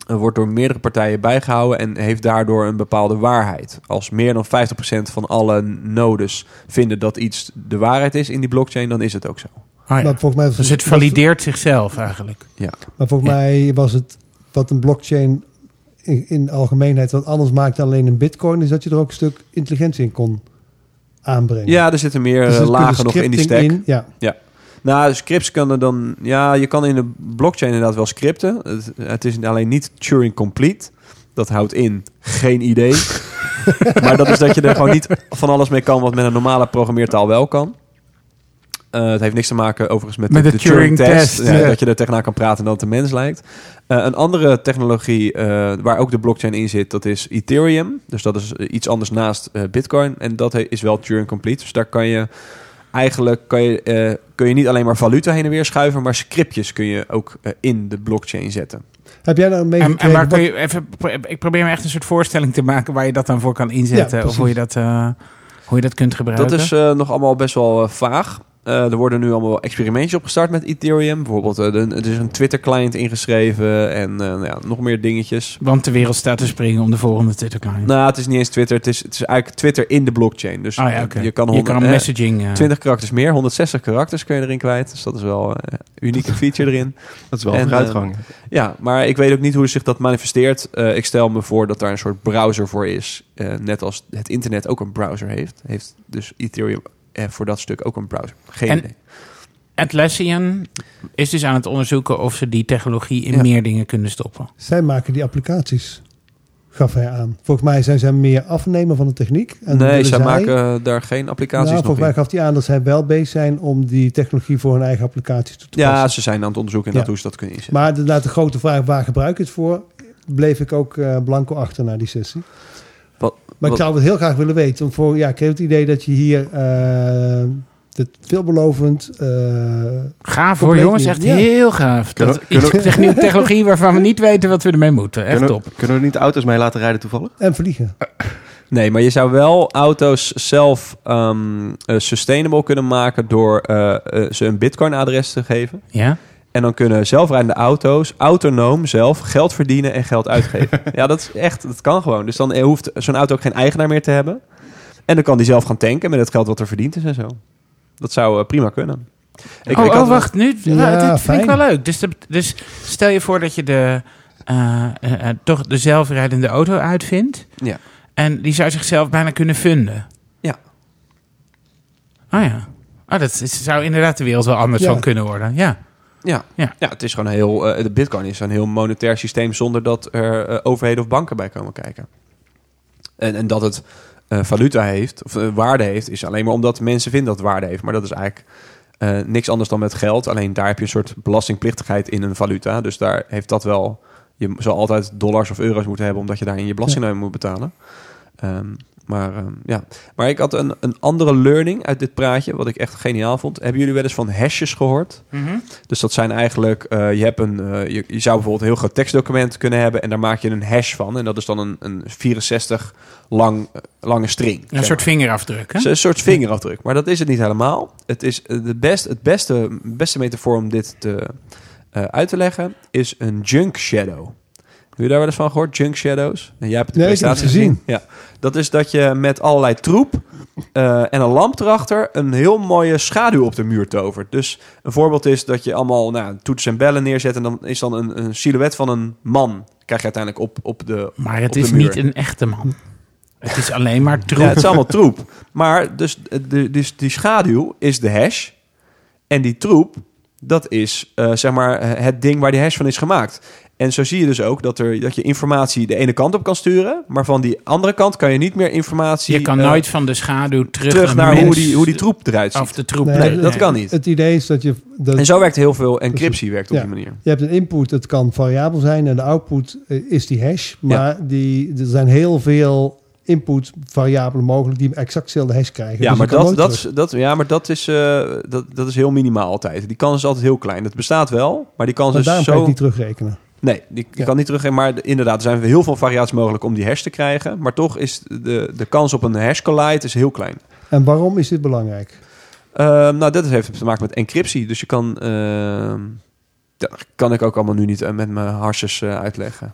Er wordt door meerdere partijen bijgehouden en heeft daardoor een bepaalde waarheid. Als meer dan 50% van alle nodes vinden dat iets de waarheid is in die blockchain, dan is het ook zo. Ja. Maar volgens mij Dus het valideert zichzelf eigenlijk. Maar volgens Ja. mij was het wat een blockchain in, in de algemeenheid wat anders maakt dan alleen een bitcoin, is dat je er ook een stuk intelligentie in kon aanbrengen. Ja, er zitten meer Dus eh, er lagen nog in die stack. in, ja. Nou, scripts kunnen dan... Ja, je kan in de blockchain inderdaad wel scripten. Het, het is alleen niet Turing complete. Dat houdt in geen idee. maar dat is dat je er gewoon niet van alles mee kan... wat met een normale programmeertaal wel kan. Eh, het heeft niks te maken overigens met, Met de, de de Turing-test. Turing-test, Ja, ja. Dat je er tegenaan kan praten en dat het een mens lijkt. Eh, een andere technologie eh, waar ook de blockchain in zit... dat is Ethereum. Dus dat is eh, iets anders naast eh, Bitcoin. En dat is wel Turing complete. Dus daar kan je eigenlijk kan je, eh, kun je niet alleen maar valuta heen en weer schuiven, maar scriptjes kun je ook eh, in de blockchain zetten. Heb jij nou En, meegekregen? en waar wat- kun je even, ik probeer me echt een soort voorstelling te maken waar je dat dan voor kan inzetten. Ja, of hoe je, dat, eh, hoe je dat kunt gebruiken. Dat is eh, nog allemaal best wel vaag. Eh, er worden nu allemaal experimentjes opgestart met Ethereum. Bijvoorbeeld, eh, de- er is een Twitter-client ingeschreven en eh, nou ja, nog meer dingetjes. Want de wereld staat te springen om de volgende Twitter-client. Nou, het is niet eens Twitter, het is, het is eigenlijk Twitter in de blockchain. Dus ja, eh, oké. je kan, je 100, kan eh, messaging... eh, 20 karakters meer, 160 karakters kun je erin kwijt. Dus dat is wel eh, een unieke feature erin. Dat is wel En, een vooruitgang. Ja, maar ik weet ook niet hoe zich dat manifesteert. Eh, ik stel me voor dat daar een soort browser voor is. Eh, net als het internet ook een browser heeft. Heeft dus Ethereum eh, voor dat stuk ook een browser. Geen En- idee. Atlassian is dus aan het onderzoeken of ze die technologie in Ja. meer dingen kunnen stoppen. Zij maken die applicaties, gaf hij aan. Volgens mij zijn zij meer afnemer van de techniek. En nee, zij zij- maken eh, daar geen applicaties Nou, nog volgens mij in. gaf hij aan dat zij wel bezig zijn om die technologie voor hun eigen applicaties toe te Ja, passen. ze zijn aan het onderzoeken inderdaad Ja. hoe ze dat kunnen inzetten. Maar inderdaad, de grote vraag, waar gebruik je het voor? Bleef ik ook eh, blanco achter na die sessie. Wat- maar ik zou het heel graag willen weten. Want voor, ja, ik heb het idee dat je hier het veelbelovend... eh, Gaaf hoor, jongens. Echt Ja. heel gaaf. Kunnen Dat kunnen iets technologie waarvan we niet weten wat we ermee moeten. Echt Kunnen, top. kunnen we er niet auto's mee laten rijden toevallig? en vliegen. Nee, maar je zou wel auto's zelf ehm, eh, sustainable kunnen maken door ze een bitcoin-adres te geven. Ja? En dan kunnen zelfrijdende auto's autonoom zelf geld verdienen en geld uitgeven. ja, dat is echt, dat kan gewoon. Dus dan hoeft zo'n auto ook geen eigenaar meer te hebben. En dan kan die zelf gaan tanken met het geld wat er verdiend is en zo. Dat zou eh, prima kunnen. Ik, oh, ik oh, wacht. Nu, Ja, dit vind fijn. ik wel leuk. Dus, de- dus stel je voor dat je de, eh, eh, eh, toch de zelfrijdende auto uitvindt. Ja. En die zou zichzelf bijna kunnen funden. Ja. Oh ja. Oh, dat is- zou inderdaad de wereld wel anders Ja. van kunnen worden. Ja. Ja. Ja. Ja. het is gewoon heel. eh, de Bitcoin is een heel monetair systeem zonder dat er eh, overheden of banken bij komen kijken. En, en dat het eh, valuta heeft, of waarde heeft, is alleen maar omdat mensen vinden dat het waarde heeft. Maar dat is eigenlijk niks anders dan met geld. Alleen daar heb je een soort belastingplichtigheid in een valuta. Dus daar heeft dat wel. Je zal altijd dollars of euro's moeten hebben, omdat je daarin je belasting moet betalen. Ehm, maar ehm, ja, maar ik had een, een andere learning uit dit praatje, wat ik echt geniaal vond. Hebben jullie wel eens van hashes gehoord? Dus dat zijn eigenlijk, eh, je, hebt een, eh, je, je zou bijvoorbeeld een heel groot tekstdocument kunnen hebben en daar maak je een hash van. En dat is dan een, een 64 lang, eh, lange string. Een soort vingerafdruk. Hè? Een soort vingerafdruk. Maar dat is het niet helemaal. Het is de best, het beste, beste metafoor om dit te, uit te leggen is een junk shadow. Heb je daar wel eens van gehoord? Junk shadows? En jij hebt de Nee, ik heb het presentatie gezien. Ja. Dat is dat je met allerlei troep eh, en een lamp erachter een heel mooie schaduw op de muur tovert. Dus een voorbeeld is dat je allemaal nou, toetsen en bellen neerzet en dan is dan een, een silhouet van een man. Krijg je uiteindelijk op, op de Maar het op de is muur. niet een echte man. Het is alleen maar troep. Ja, het is allemaal troep. Maar dus, de, dus die schaduw is de hash. En die troep, dat is eh, zeg maar het ding waar die hash van is gemaakt. En zo zie je dus ook dat, er, dat je informatie de ene kant op kan sturen. Maar van die andere kant kan je niet meer informatie... je kan eh, nooit van de schaduw terug, terug naar hoe die, hoe die troep eruit ziet. Of de troep. Nee, Nee, dat kan niet. Het idee is dat je... Dat, En zo werkt heel veel encryptie werkt op Ja. die manier. Je hebt een input, dat kan variabel zijn. En de output eh, is die hash. Maar die, er zijn heel veel input variabelen mogelijk... die exact dezelfde hash krijgen. Ja, Dus maar dat, dat, is, dat, ja, maar dat, is, eh, dat, dat is heel minimaal altijd. Die kans is altijd heel klein. Het bestaat wel, maar die kans Maar is daarom zo... kan je het niet terugrekenen. Nee, die, die Ja. kan niet terug. Maar de- inderdaad, er zijn heel veel variaties mogelijk om die hash te krijgen. Maar toch is de, de kans op een hash collide is heel klein. En waarom is dit belangrijk? Ehm, nou, dat heeft te maken met encryptie. Dus je kan... ehm, dat kan ik ook allemaal nu niet eh, met mijn harsjes eh, uitleggen.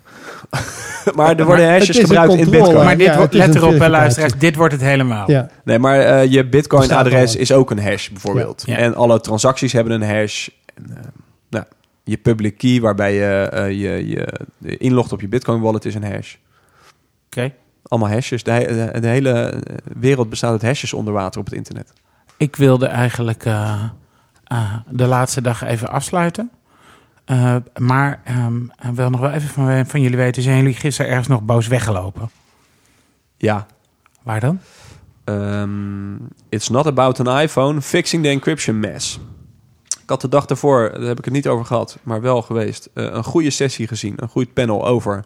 maar er worden hashes gebruikt in. Bitcoin. Maar dit Ja, wordt, let erop, luisteraars. Dit wordt het helemaal. Ja, Nee, maar eh, je Bitcoin-adres is ook een hash, bijvoorbeeld. Ja. Ja. En alle transacties hebben een hash. En, nou, je public key, waarbij je, eh, je, je inlogt op je Bitcoin-wallet, is een hash. Oké. Allemaal hashes. De, he- de, de hele wereld bestaat uit hashes onder water op het internet. Ik wilde eigenlijk eh, eh, de laatste dag even afsluiten. Maar ik wil nog wel even van, van jullie weten... zijn jullie gisteren ergens nog boos weggelopen? Ja. Waar dan? Ehm, it's not about an iPhone, fixing the encryption mess. Ik had de dag daarvoor, daar heb ik het niet over gehad, maar wel geweest, eh, een goede sessie gezien. Een goed panel over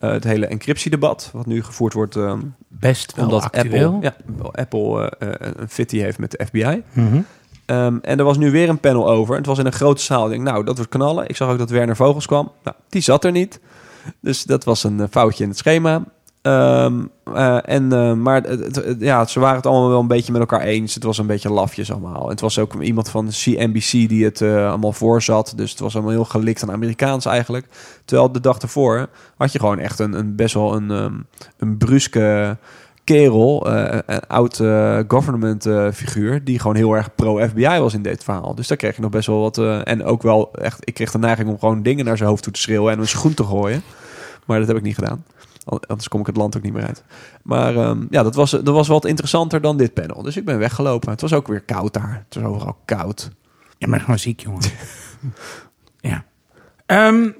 eh, het hele encryptiedebat, wat nu gevoerd wordt ehm, Best wel omdat actueel. Apple, ja, Apple eh, eh, een fitty heeft met de FBI. Mhm. Ehm, en er was nu weer een panel over. Het was in een grote zaal. Ik denk, nou, dat wordt knallen. Ik zag ook dat Werner Vogels kwam. Nou, die zat er niet. Dus dat was een foutje in het schema. Ehm, eh, en, eh, maar het- ja, ze waren het allemaal wel een beetje met elkaar eens. Het was een beetje lafjes allemaal. Het was ook iemand van CNBC die het eh, allemaal voorzat. Dus het was allemaal heel gelikt aan Amerikaans eigenlijk. Terwijl de dag ervoor had je gewoon echt een, een best wel een, ehm, een bruske kerel, een oud government figuur, die gewoon heel erg pro-FBI was in dit verhaal. Dus daar kreeg je nog best wel wat. en ook wel echt, ik kreeg de neiging om gewoon dingen naar zijn hoofd toe te schreeuwen en een schoen te gooien. Maar dat heb ik niet gedaan. Anders kom ik het land ook niet meer uit. Maar ehm, ja, dat was, dat was wat interessanter dan dit panel. Dus ik ben weggelopen. Het was ook weer koud daar. Het was overal koud. Je bent gewoon ziek, jongen. ja. Ehm,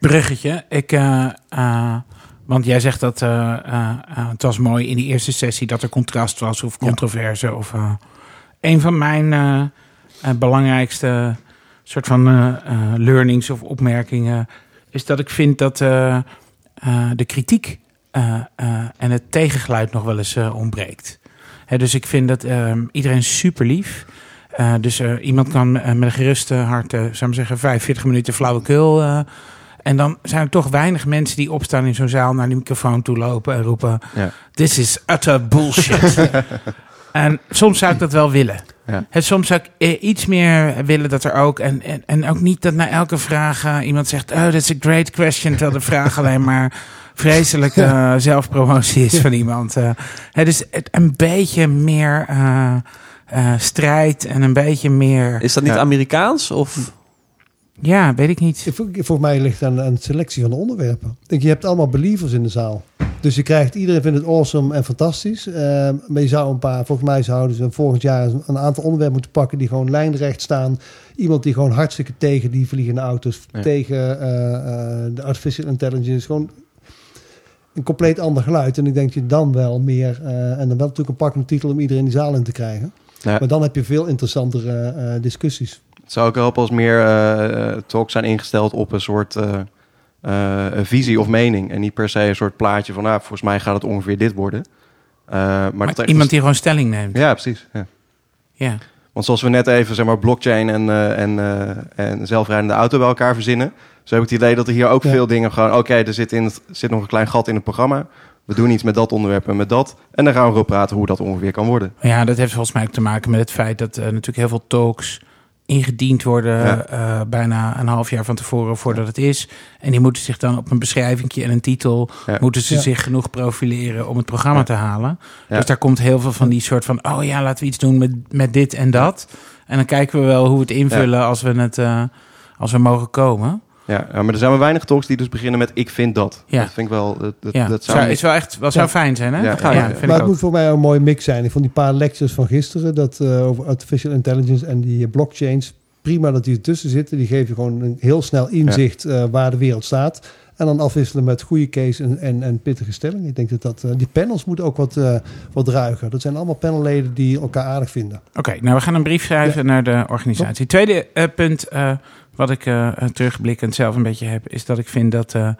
bruggetje. Ik, eh, eh, want jij zegt dat eh, het was mooi in die eerste sessie dat er contrast was of controverse. Of, een van mijn belangrijkste soort van learnings of opmerkingen is dat ik vind dat eh, de kritiek eh, eh, en het tegengeluid nog wel eens ontbreekt. Hè, dus ik vind dat ehm, iedereen super lief. Dus iemand kan met een geruste hart, zou ik zeggen, 45 minuten flauwekul. en dan zijn er toch weinig mensen die opstaan in zo'n zaal naar die microfoon toe lopen en roepen: Ja. This is utter bullshit. en soms zou ik dat wel willen. Ja. Het, soms zou ik eh, iets meer willen dat er ook. En, en, en ook niet dat na elke vraag eh, iemand zegt: Oh, that's a great question. Terwijl de vraag alleen maar vreselijke eh, zelfpromotie is van iemand. eh. Hè, dus het, een beetje meer strijd en een beetje meer. Is dat niet. Amerikaans? Of Ja, weet ik niet. Volgens mij ligt het aan, aan de selectie van de onderwerpen. Ik denk, je hebt allemaal believers in de zaal. Dus je krijgt, iedereen vindt het awesome en fantastisch. Eh, maar je zou een paar, volgens mij zouden ze volgend jaar een, een aantal onderwerpen moeten pakken die gewoon lijnrecht staan. Iemand die gewoon hartstikke tegen die vliegende auto's, Ja. tegen eh, eh, de artificial intelligence. Gewoon een compleet ander geluid. En ik denk dat je dan wel meer, eh, en dan wel natuurlijk een pakkende titel om iedereen die zaal in te krijgen. Ja. Maar dan heb je veel interessantere eh, discussies. Het zou ook helpen als meer eh, eh, talks zijn ingesteld op een soort eh, visie of mening. En niet per se een soort plaatje van, nou, volgens mij gaat het ongeveer dit worden. Maar Maar dat iemand die gewoon stelling neemt. Ja, precies. Ja. Ja. Want zoals we net even zeg maar, blockchain en, en, en zelfrijdende auto bij elkaar verzinnen. Zo heb ik het idee dat er hier ook Ja. veel dingen gewoon... Oké, er zit, in het, zit nog een klein gat in het programma. We doen iets met dat onderwerp en met dat. En dan gaan we erop praten hoe dat ongeveer kan worden. Ja, dat heeft volgens mij ook te maken met het feit dat eh, natuurlijk heel veel talks ingediend worden Ja. eh, bijna een half jaar van tevoren voordat het is. En die moeten zich dan op een beschrijvingje en een titel Ja. moeten ze Ja. zich genoeg profileren om het programma Ja. te halen. Ja. Dus daar komt heel veel van die soort van oh ja, laten we iets doen met, met dit en dat. En dan kijken we wel hoe we het invullen als we het eh, als we mogen komen. Ja, ja, maar er zijn maar weinig talks die dus beginnen met ik vind dat. Ja. Dat vind ik wel... Dat, dat, Ja, dat zou, zou is wel echt wel zou fijn zijn, hè? Ja, Ja, ja, ja. vind maar ik het ook. moet voor mij een mooie mix zijn. Ik vond die paar lectures van gisteren dat, eh, over artificial intelligence en die eh, blockchains. Prima dat die ertussen zitten. Die geven je gewoon een heel snel inzicht eh, waar de wereld staat. En dan afwisselen met goede case en, en, en pittige stellingen. Ik denk dat, dat eh, die panels moeten ook wat, eh, wat ruiger. Dat zijn allemaal panelleden die elkaar aardig vinden. Oké, nou we gaan een brief schrijven naar de organisatie. Tweede eh, punt wat ik terugblikkend zelf een beetje heb, is dat ik vind dat er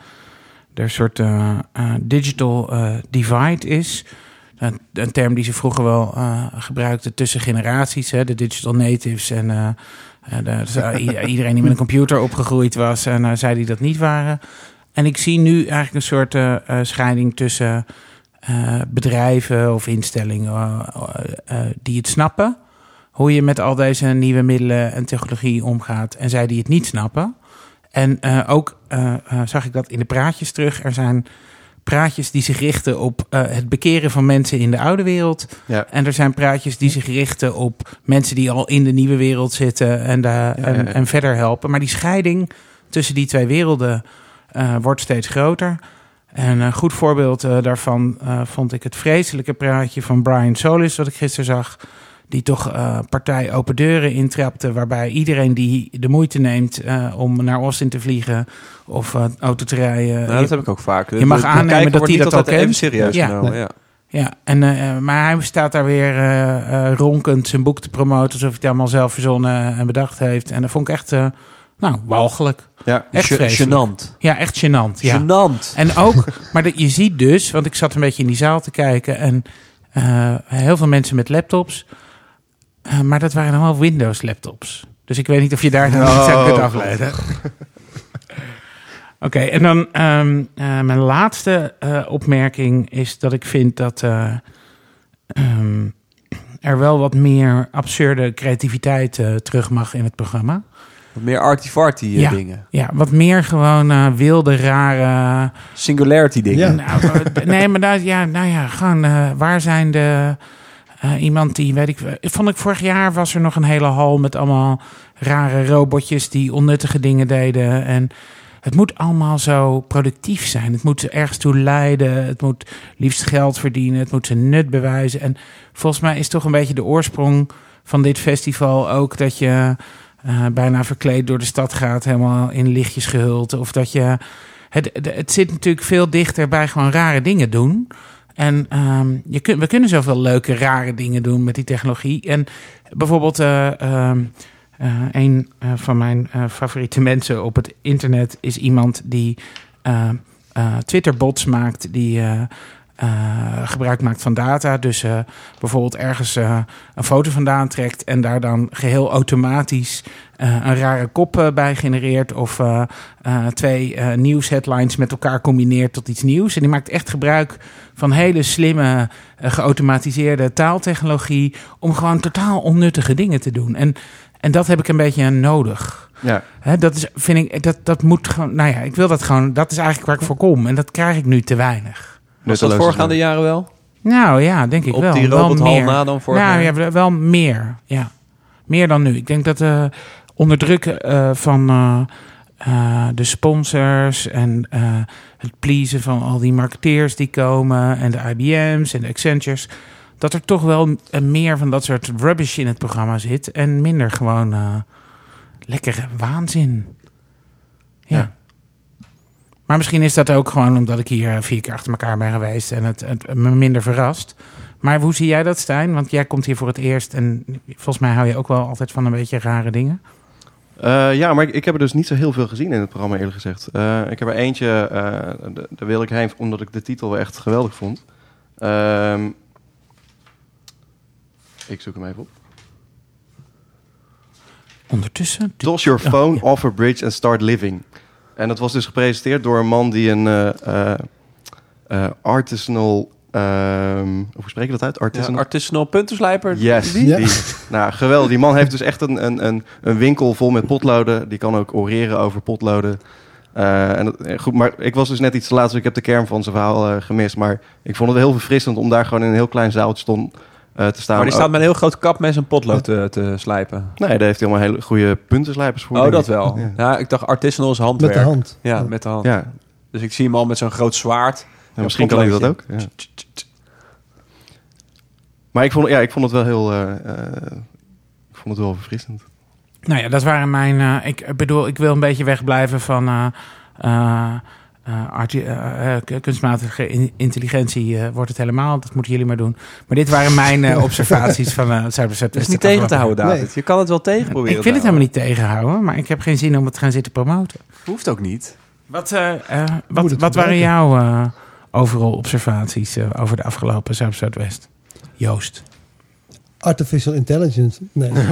een soort digital divide is. Een, een term die ze vroeger wel gebruikten tussen generaties, hè, de digital natives en de- iedereen die met een computer opgegroeid was en zij die dat niet waren. En ik zie nu eigenlijk een soort eh, eh, scheiding tussen eh, bedrijven of instellingen die het snappen. Hoe je met al deze nieuwe middelen en technologie omgaat. En zij die het niet snappen. En ook zag ik dat in de praatjes terug. Er zijn praatjes die zich richten op het bekeren van mensen in de oude wereld. Ja. En er zijn praatjes die zich richten op mensen die al in de nieuwe wereld zitten en, de, en, ja, ja. en verder helpen. Maar die scheiding tussen die twee werelden wordt steeds groter. En een goed voorbeeld eh, daarvan eh, vond ik het vreselijke praatje van Brian Solis, wat ik gisteren zag. Die toch eh, partij open deuren intrapte. Waarbij iedereen die de moeite neemt eh, om naar Austin te vliegen of eh, auto te rijden. Nou, dat heb ik ook vaak. Je mag aannemen dat hij dat ook even serieus Ja. genomen. Ja. Ja, en, eh, maar hij staat daar weer eh, eh, ronkend zijn boek te promoten. Alsof hij het allemaal zelf verzonnen en bedacht heeft. En dat vond ik echt, eh, nou, walgelijk. Ja. Echt. Gênant. Ja, echt gênant. Ja. Gênant. En ook, maar de- je ziet dus, want ik zat een beetje in die zaal te kijken. En eh, heel veel mensen met laptops. Eh, maar dat waren allemaal Windows laptops. Dus ik weet niet of je daar dan iets aan kunt Oh, afleiden. Oké, en dan ehm, eh, mijn laatste opmerking is dat ik vind dat eh, ehm, er wel wat meer absurde creativiteit terug mag in het programma. Wat meer arty-farty eh, Ja. dingen. Ja, wat meer gewoon eh, wilde, rare. Singularity dingen. Ja. Nou, eh, nee, maar dat, ja, nou ja, gewoon eh, waar zijn de. eh, iemand die, weet ik, ik vond ik vorig jaar was er nog een hele hal met allemaal rare robotjes die onnuttige dingen deden. En het moet allemaal zo productief zijn. Het moet ze ergens toe leiden. Het moet liefst geld verdienen. Het moet zijn nut bewijzen. En volgens mij is toch een beetje de oorsprong van dit festival ook dat je eh, bijna verkleed door de stad gaat, helemaal in lichtjes gehuld. Of dat je. Het, het, zit natuurlijk veel dichter bij gewoon rare dingen doen. En ehm, je kun, we kunnen zoveel leuke, rare dingen doen met die technologie. En bijvoorbeeld, eh, ehm, eh, een van mijn favoriete mensen op het internet is iemand die eh, Twitter-bots maakt, die eh, gebruik maakt van data. Dus eh, bijvoorbeeld ergens eh, een foto vandaan trekt en daar dan geheel automatisch een rare kop bij genereert. Of twee nieuwsheadlines met elkaar combineert tot iets nieuws. En die maakt echt gebruik van hele slimme, geautomatiseerde taaltechnologie. om gewoon totaal onnuttige dingen te doen. En, en dat heb ik een beetje nodig. Ja, dat is, vind ik, dat, dat moet gewoon, nou ja, ik wil dat gewoon, dat is eigenlijk waar ik voor kom. En dat krijg ik nu te weinig. Was dat voorgaande jaren wel? Nou ja, denk ik Op wel. die wel robothal meer. na dan vorig nou, jaar? ja, wel meer. Ja. Meer dan nu. Ik denk dat eh onder druk eh, van eh, de sponsors en eh, het pleasen van al die marketeers die komen en de IBM's en de Accentures, dat er toch wel meer van dat soort rubbish in het programma zit en minder gewoon eh, lekkere waanzin. Ja. Ja. Maar misschien is dat ook gewoon omdat ik hier vier keer achter elkaar ben geweest en het, het me minder verrast. Maar hoe zie jij dat, Stijn? Want jij komt hier voor het eerst en volgens mij hou je ook wel altijd van een beetje rare dingen. Eh, ja, maar ik, ik heb er dus niet zo heel veel gezien in het programma, eerlijk gezegd. Eh, ik heb er eentje, eh, daar wil ik heen, omdat ik de titel wel echt geweldig vond. Ehm, ik zoek hem even op. Ondertussen. Toss your Ja, phone ja. off a bridge and start living. En dat was dus gepresenteerd door een man die een eh, eh, eh, artisanal... ehm, hoe spreek je dat uit? Ja, Artisanal? artisanal puntenslijper. Yes, Ja. die. Nou, geweldig. Die man heeft dus echt een, een, een, een winkel vol met potloden. Die kan ook oreren over potloden. Eh, en dat, goed, maar ik was dus net iets te laat, dus ik heb de kern van zijn verhaal eh, gemist. Maar ik vond het heel verfrissend om daar gewoon in een heel klein zaaltje stond, eh, te staan. Maar die staat met een heel groot kapmes en potlood te, te slijpen. Nee, daar heeft hij allemaal hele goede puntenslijpers voor. Oh, dat ik. wel. Ja. Ja, ik dacht artisanal is Met handwerk. de hand. Ja, met de hand. Ja. Dus ik zie hem al met zo'n groot zwaard. Ja, misschien kan ik dat ook. Ja. Maar ik vond, ja, ik vond het wel heel... eh, eh, ik vond het wel verfrissend. Nou ja, dat waren mijn. eh, ik bedoel, ik wil een beetje wegblijven van. eh, arti- k- kunstmatige in- intelligentie eh, wordt het helemaal. Dat moeten jullie maar doen. Maar dit waren mijn eh, observaties van uh, Dat is niet tegen te houden, David. Nee. Je kan het wel tegen proberen Ik wil het helemaal niet tegenhouden, maar ik heb geen zin om het te gaan zitten promoten. Hoeft ook niet. Wat, eh, eh, wat, het wat waren jouw eh, overal observaties eh, over de afgelopen Zuid-Zuidwest? Joost. Artificial intelligence. Nee.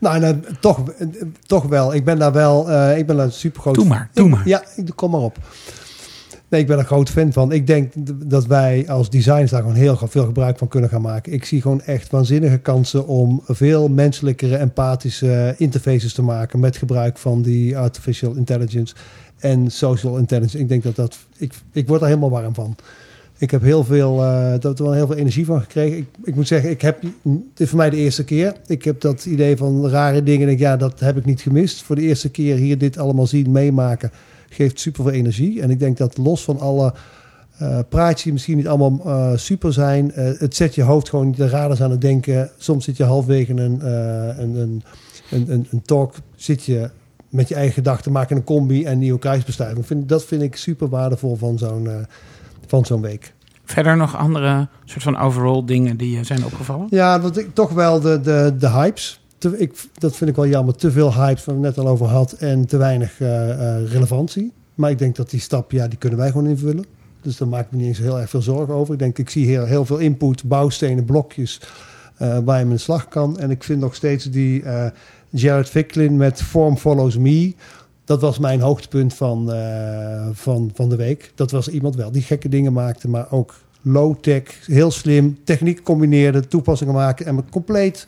nou, nou, toch, eh, toch wel. Ik ben daar wel. eh, ik ben daar super groot. Doe maar, doe maar. Ja, kom maar op. Nee, ik ben er groot fan van. Ik denk dat wij als designers daar gewoon heel veel gebruik van kunnen gaan maken. Ik zie gewoon echt waanzinnige kansen om veel menselijkere, empathische interfaces te maken met gebruik van die artificial intelligence en social intelligence. Ik denk dat dat. Ik, ik word er helemaal warm van. Ik heb heel veel, eh wel heel veel energie van gekregen. Ik, ik moet zeggen, ik heb, het is voor mij de eerste keer. Ik heb dat idee van rare dingen. Denk, ja, dat heb ik niet gemist. Voor de eerste keer hier dit allemaal zien, meemaken, geeft super veel energie. En ik denk dat los van alle eh praatjes die misschien niet allemaal eh, super zijn, het zet je hoofd gewoon de raders aan het denken. Soms zit je halfwege een, een, een, een, een, talk, zit je met je eigen gedachten, maken een combi en nieuwe kruisbestuiving. Dat vind ik super waardevol van zo'n van zo'n week. Verder nog andere soort van overall dingen die je zijn opgevallen? Ja, wat ik toch wel de, de, de hypes. Te, ik, dat vind ik wel jammer. Te veel hypes, waar we het net al over had. En te weinig eh, eh, relevantie. Maar ik denk dat die stap, ja, die kunnen wij gewoon invullen. Dus daar maak ik me niet eens heel erg veel zorgen over. Ik denk, ik zie heel, heel veel input, bouwstenen, blokjes. eh, waar je de slag kan. En ik vind nog steeds die eh, Jared Ficklin met Form Follows Me. Dat was mijn hoogtepunt van, eh, van, van de week. Dat was iemand wel die gekke dingen maakte, maar ook low-tech, heel slim, techniek combineerde, toepassingen maken en met compleet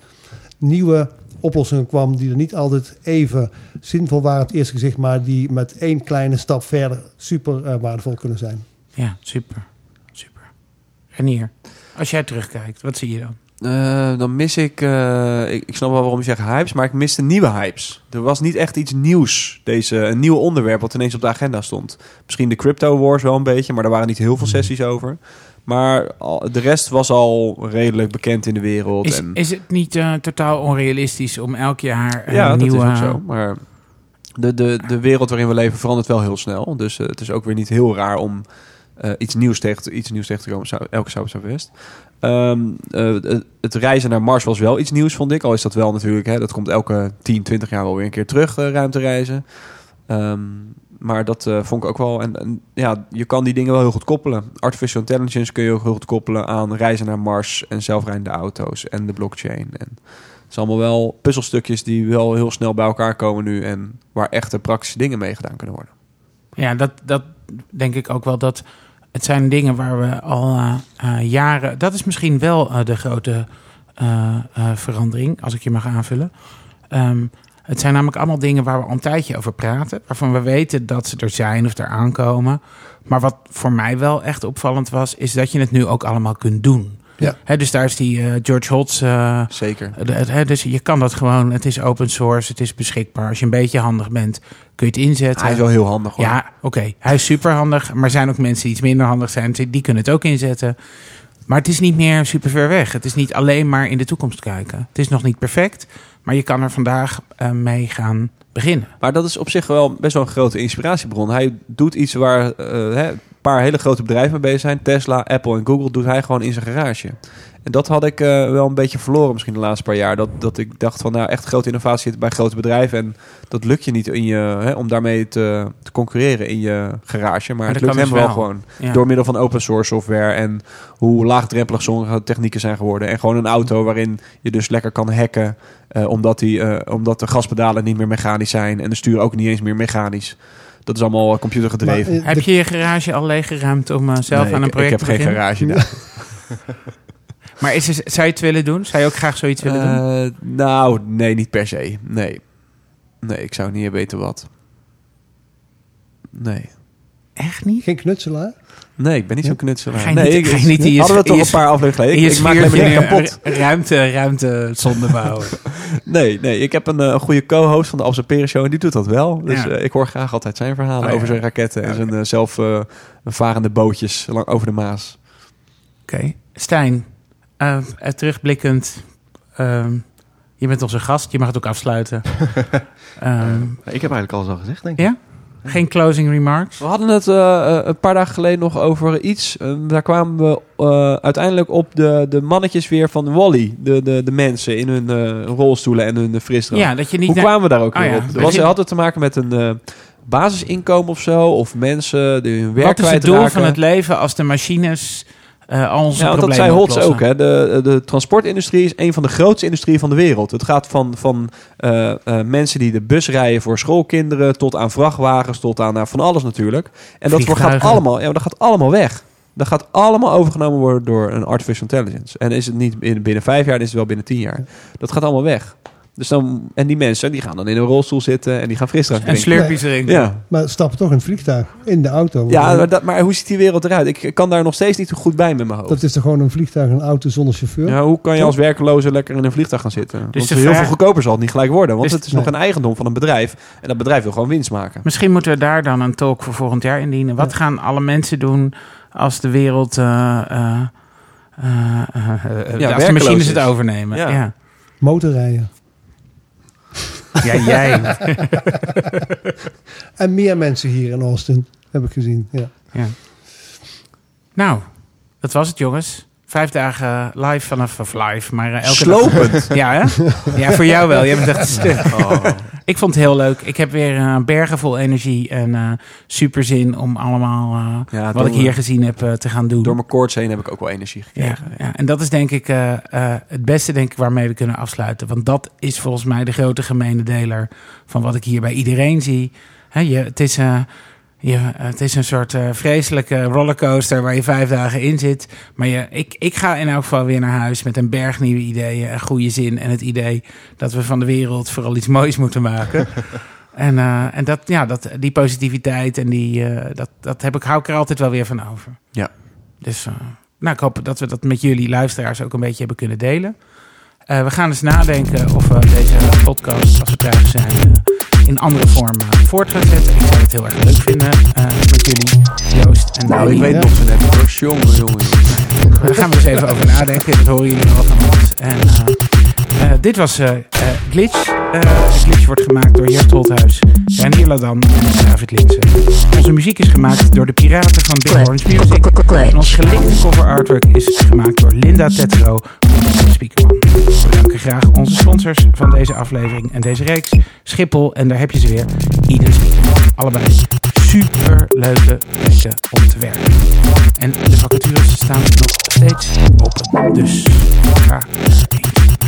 nieuwe oplossingen kwam die er niet altijd even zinvol waren op het eerste gezicht, maar die met één kleine stap verder super eh, waardevol kunnen zijn. Ja, super. Super. En hier, als jij terugkijkt, wat zie je dan? Eh, dan mis ik, eh, ik... Ik snap wel waarom je zegt hypes, maar ik miste nieuwe hypes. Er was niet echt iets nieuws. Deze, een nieuw onderwerp wat ineens op de agenda stond. Misschien de Crypto Wars wel een beetje, maar daar waren niet heel veel sessies over. Maar de rest was al redelijk bekend in de wereld. Is, en, is het niet eh, totaal onrealistisch om elk jaar een ja, dat nieuwe... is ook zo. Maar de, de, de wereld waarin we leven verandert wel heel snel. Dus het is ook weer niet heel raar om iets, nieuws tegen, te- iets nieuws tegen te komen. Zou, elke zou het Ehm, eh, het- reizen naar Mars was wel iets nieuws, vond ik. Al is dat wel natuurlijk, hè, dat komt elke 10, 20 jaar wel weer een keer terug, eh, ruimtereizen. Ehm, maar dat eh, vond ik ook wel. En, ja, je kan die dingen wel heel goed koppelen. Artificial intelligence kun je ook heel goed koppelen aan reizen naar Mars en zelfrijdende auto's en de blockchain. En het zijn allemaal wel puzzelstukjes die wel heel snel bij elkaar komen nu en waar echte praktische dingen mee gedaan kunnen worden. Ja, dat, dat denk ik ook wel. Dat het zijn dingen waar we al eh, eh, jaren. Dat is misschien wel eh, de grote verandering, als ik je mag aanvullen. Ehm, het zijn namelijk allemaal dingen waar we al een tijdje over praten. Waarvan we weten dat ze er zijn of er aankomen. Maar wat voor mij wel echt opvallend was, is dat je het nu ook allemaal kunt doen. Ja. Dus daar is die eh, George Hotz. eh, Zeker. dus je kan dat gewoon. Het is open source, het is beschikbaar. Als je een beetje handig bent, kun je het inzetten. Hij is wel heel handig hoor. Ja, oké. Hij is super handig. Maar er zijn ook mensen die iets minder handig zijn. Die kunnen het ook inzetten. Maar het is niet meer super ver weg. Het is niet alleen maar in de toekomst kijken. Het is nog niet perfect. Maar je kan er vandaag eh, mee gaan beginnen. Maar dat is op zich wel best wel een grote inspiratiebron. Hij doet iets waar paar hele grote bedrijven mee bezig zijn. Tesla, Apple en Google doet hij gewoon in zijn garage. En dat had ik eh, wel een beetje verloren misschien de laatste paar jaar. Dat, dat ik dacht van nou echt grote innovatie zit bij grote bedrijven. En dat lukt je niet in je, hè, om daarmee te, te concurreren in je garage. Maar, Maar het lukt hem wel wel. gewoon. Ja. Door middel van open source software en hoe laagdrempelig sommige technieken zijn geworden. En gewoon een auto waarin je dus lekker kan hacken. eh, omdat, die, eh, omdat de gaspedalen niet meer mechanisch zijn. En de stuur ook niet eens meer mechanisch. Dat is allemaal computergedreven. Maar, eh, Heb de- je je garage al leeggeruimd om eh, zelf Nee, aan een ik- project ik te heb geen beginnen? garage. daar. Maar is er, zou je het willen doen? Zou je ook graag zoiets willen doen? Eh, nou, nee, niet per se. Nee. Nee, ik zou niet weten wat. Nee. Echt niet? Geen knutselaar? Nee, ik ben niet zo'n knutselaar. Ga je nee, niet- ik, ga je niet je- hadden we toch een paar afleveringen geleden. Ik, ik maak alleen maar schuurtje dingen kapot. ruimte, ruimte zonde bouwen. Nee, nee, ik heb een, eh, een goede co-host van de Observeren Show en die doet dat wel. Dus Ja. eh, ik hoor graag altijd zijn verhalen Oh, ja. over zijn raketten en zijn eh, zelf eh, varende bootjes lang over de Maas. Oké. Stijn, terugblikkend. ehm, je bent onze gast, je mag het ook afsluiten. Ehm, Ik heb eigenlijk alles al gezegd, denk ik. ja? Geen closing remarks? We hadden het eh, eh, een paar dagen geleden nog over iets. Eh, daar kwamen we uiteindelijk op de, de mannetjes weer van Wally. De, de, de mensen in hun rolstoelen en hun frisdrank. Ja, dat je niet... Hoe naar- kwamen we daar ook Oh weer ja, op? Was, had het te maken met een basisinkomen of zo? Of mensen die hun werk Wat is het doel van het leven als de machines eh, al onze Ja, want dat problemen zei Holtz ook. Hè. De, de transportindustrie is een van de grootste industrieën van de wereld. Het gaat van, van eh, eh, mensen die de bus rijden voor schoolkinderen... tot aan vrachtwagens, tot aan van alles natuurlijk. En dat gaat Vliegtuigen. allemaal, ja, dat gaat allemaal weg. Dat gaat allemaal overgenomen worden door een artificial intelligence. En is het niet in- binnen vijf jaar, dan is het wel binnen tien jaar. Dat gaat allemaal weg. Dus dan, en die mensen die gaan dan in een rolstoel zitten en die gaan frisdrank En drinken. slurpies erin. Ja, Maar stappen toch in het vliegtuig, in de auto. ja maar, dat, maar hoe ziet die wereld eruit? Ik kan daar nog steeds niet zo goed bij met mijn hoofd. Dat is toch gewoon een vliegtuig, een auto zonder chauffeur? Ja, hoe kan je als werkloze lekker in een vliegtuig gaan zitten? Dus want heel vraag- veel goedkoper zal het niet gelijk worden. Want Dus- het is nog nee. een eigendom van een bedrijf. En dat bedrijf wil gewoon winst maken. Misschien moeten we daar dan een talk voor volgend jaar indienen. Wat Ja. gaan alle mensen doen als de wereld... eh, eh, eh, eh, als de machines het is. overnemen? Ja. Ja, Motorrijden. Ja. jij. En meer mensen hier in Austin, heb ik gezien. Ja. Ja. Nou, dat was het, jongens. Vijf dagen live vanaf of live, maar eh, elke Slopend. dag. Ja, hè? Ja, voor jou wel. Jij bent echt een stuk. Oh. Ik vond het heel leuk. Ik heb weer eh, bergen vol energie en eh, super zin om allemaal Ja, wat ik hier gezien heb te gaan doen. Door mijn koorts heen heb ik ook wel energie ja, gekregen. ja, en dat is denk ik het beste denk ik waarmee we kunnen afsluiten. Want dat is volgens mij de grote gemene deler van wat ik hier bij iedereen zie. Je, het, is, je, het is een soort eh, vreselijke rollercoaster waar je vijf dagen in zit. Maar je, ik, ik ga in elk geval weer naar huis met een berg nieuwe ideeën, een goede zin en het idee dat we van de wereld vooral iets moois moeten maken. En, eh, en dat, ja, dat, die positiviteit en die, eh, dat, dat heb ik, hou ik er altijd wel weer van over. Ja. Dus nou, ik hoop dat we dat met jullie luisteraars ook een beetje hebben kunnen delen. We gaan eens nadenken of we deze podcast, als we thuis zijn, in andere vorm eh, voort gaan zetten. Ik zou het heel erg leuk vinden eh, met jullie, Joost en Nou, ik weet nog zo net. Jongen, jongen. Daar gaan we eens even over nadenken. Dat horen jullie wel van ons. En, eh, dit was eh, eh, Glitch. Eh, Glitch wordt gemaakt door Jert Holthuis, Renier Ladan en David Linsen. Onze muziek is gemaakt door de piraten van Big Orange Music. En ons gelikte cover artwork is gemaakt door Linda Tetro van Speakerman. We bedanken graag onze sponsors van deze aflevering en deze reeks. Schiphol, en daar heb je ze weer, Speakerman. Allebei super leuke plekken om te werken. En de vacatures staan nog steeds open. Dus ga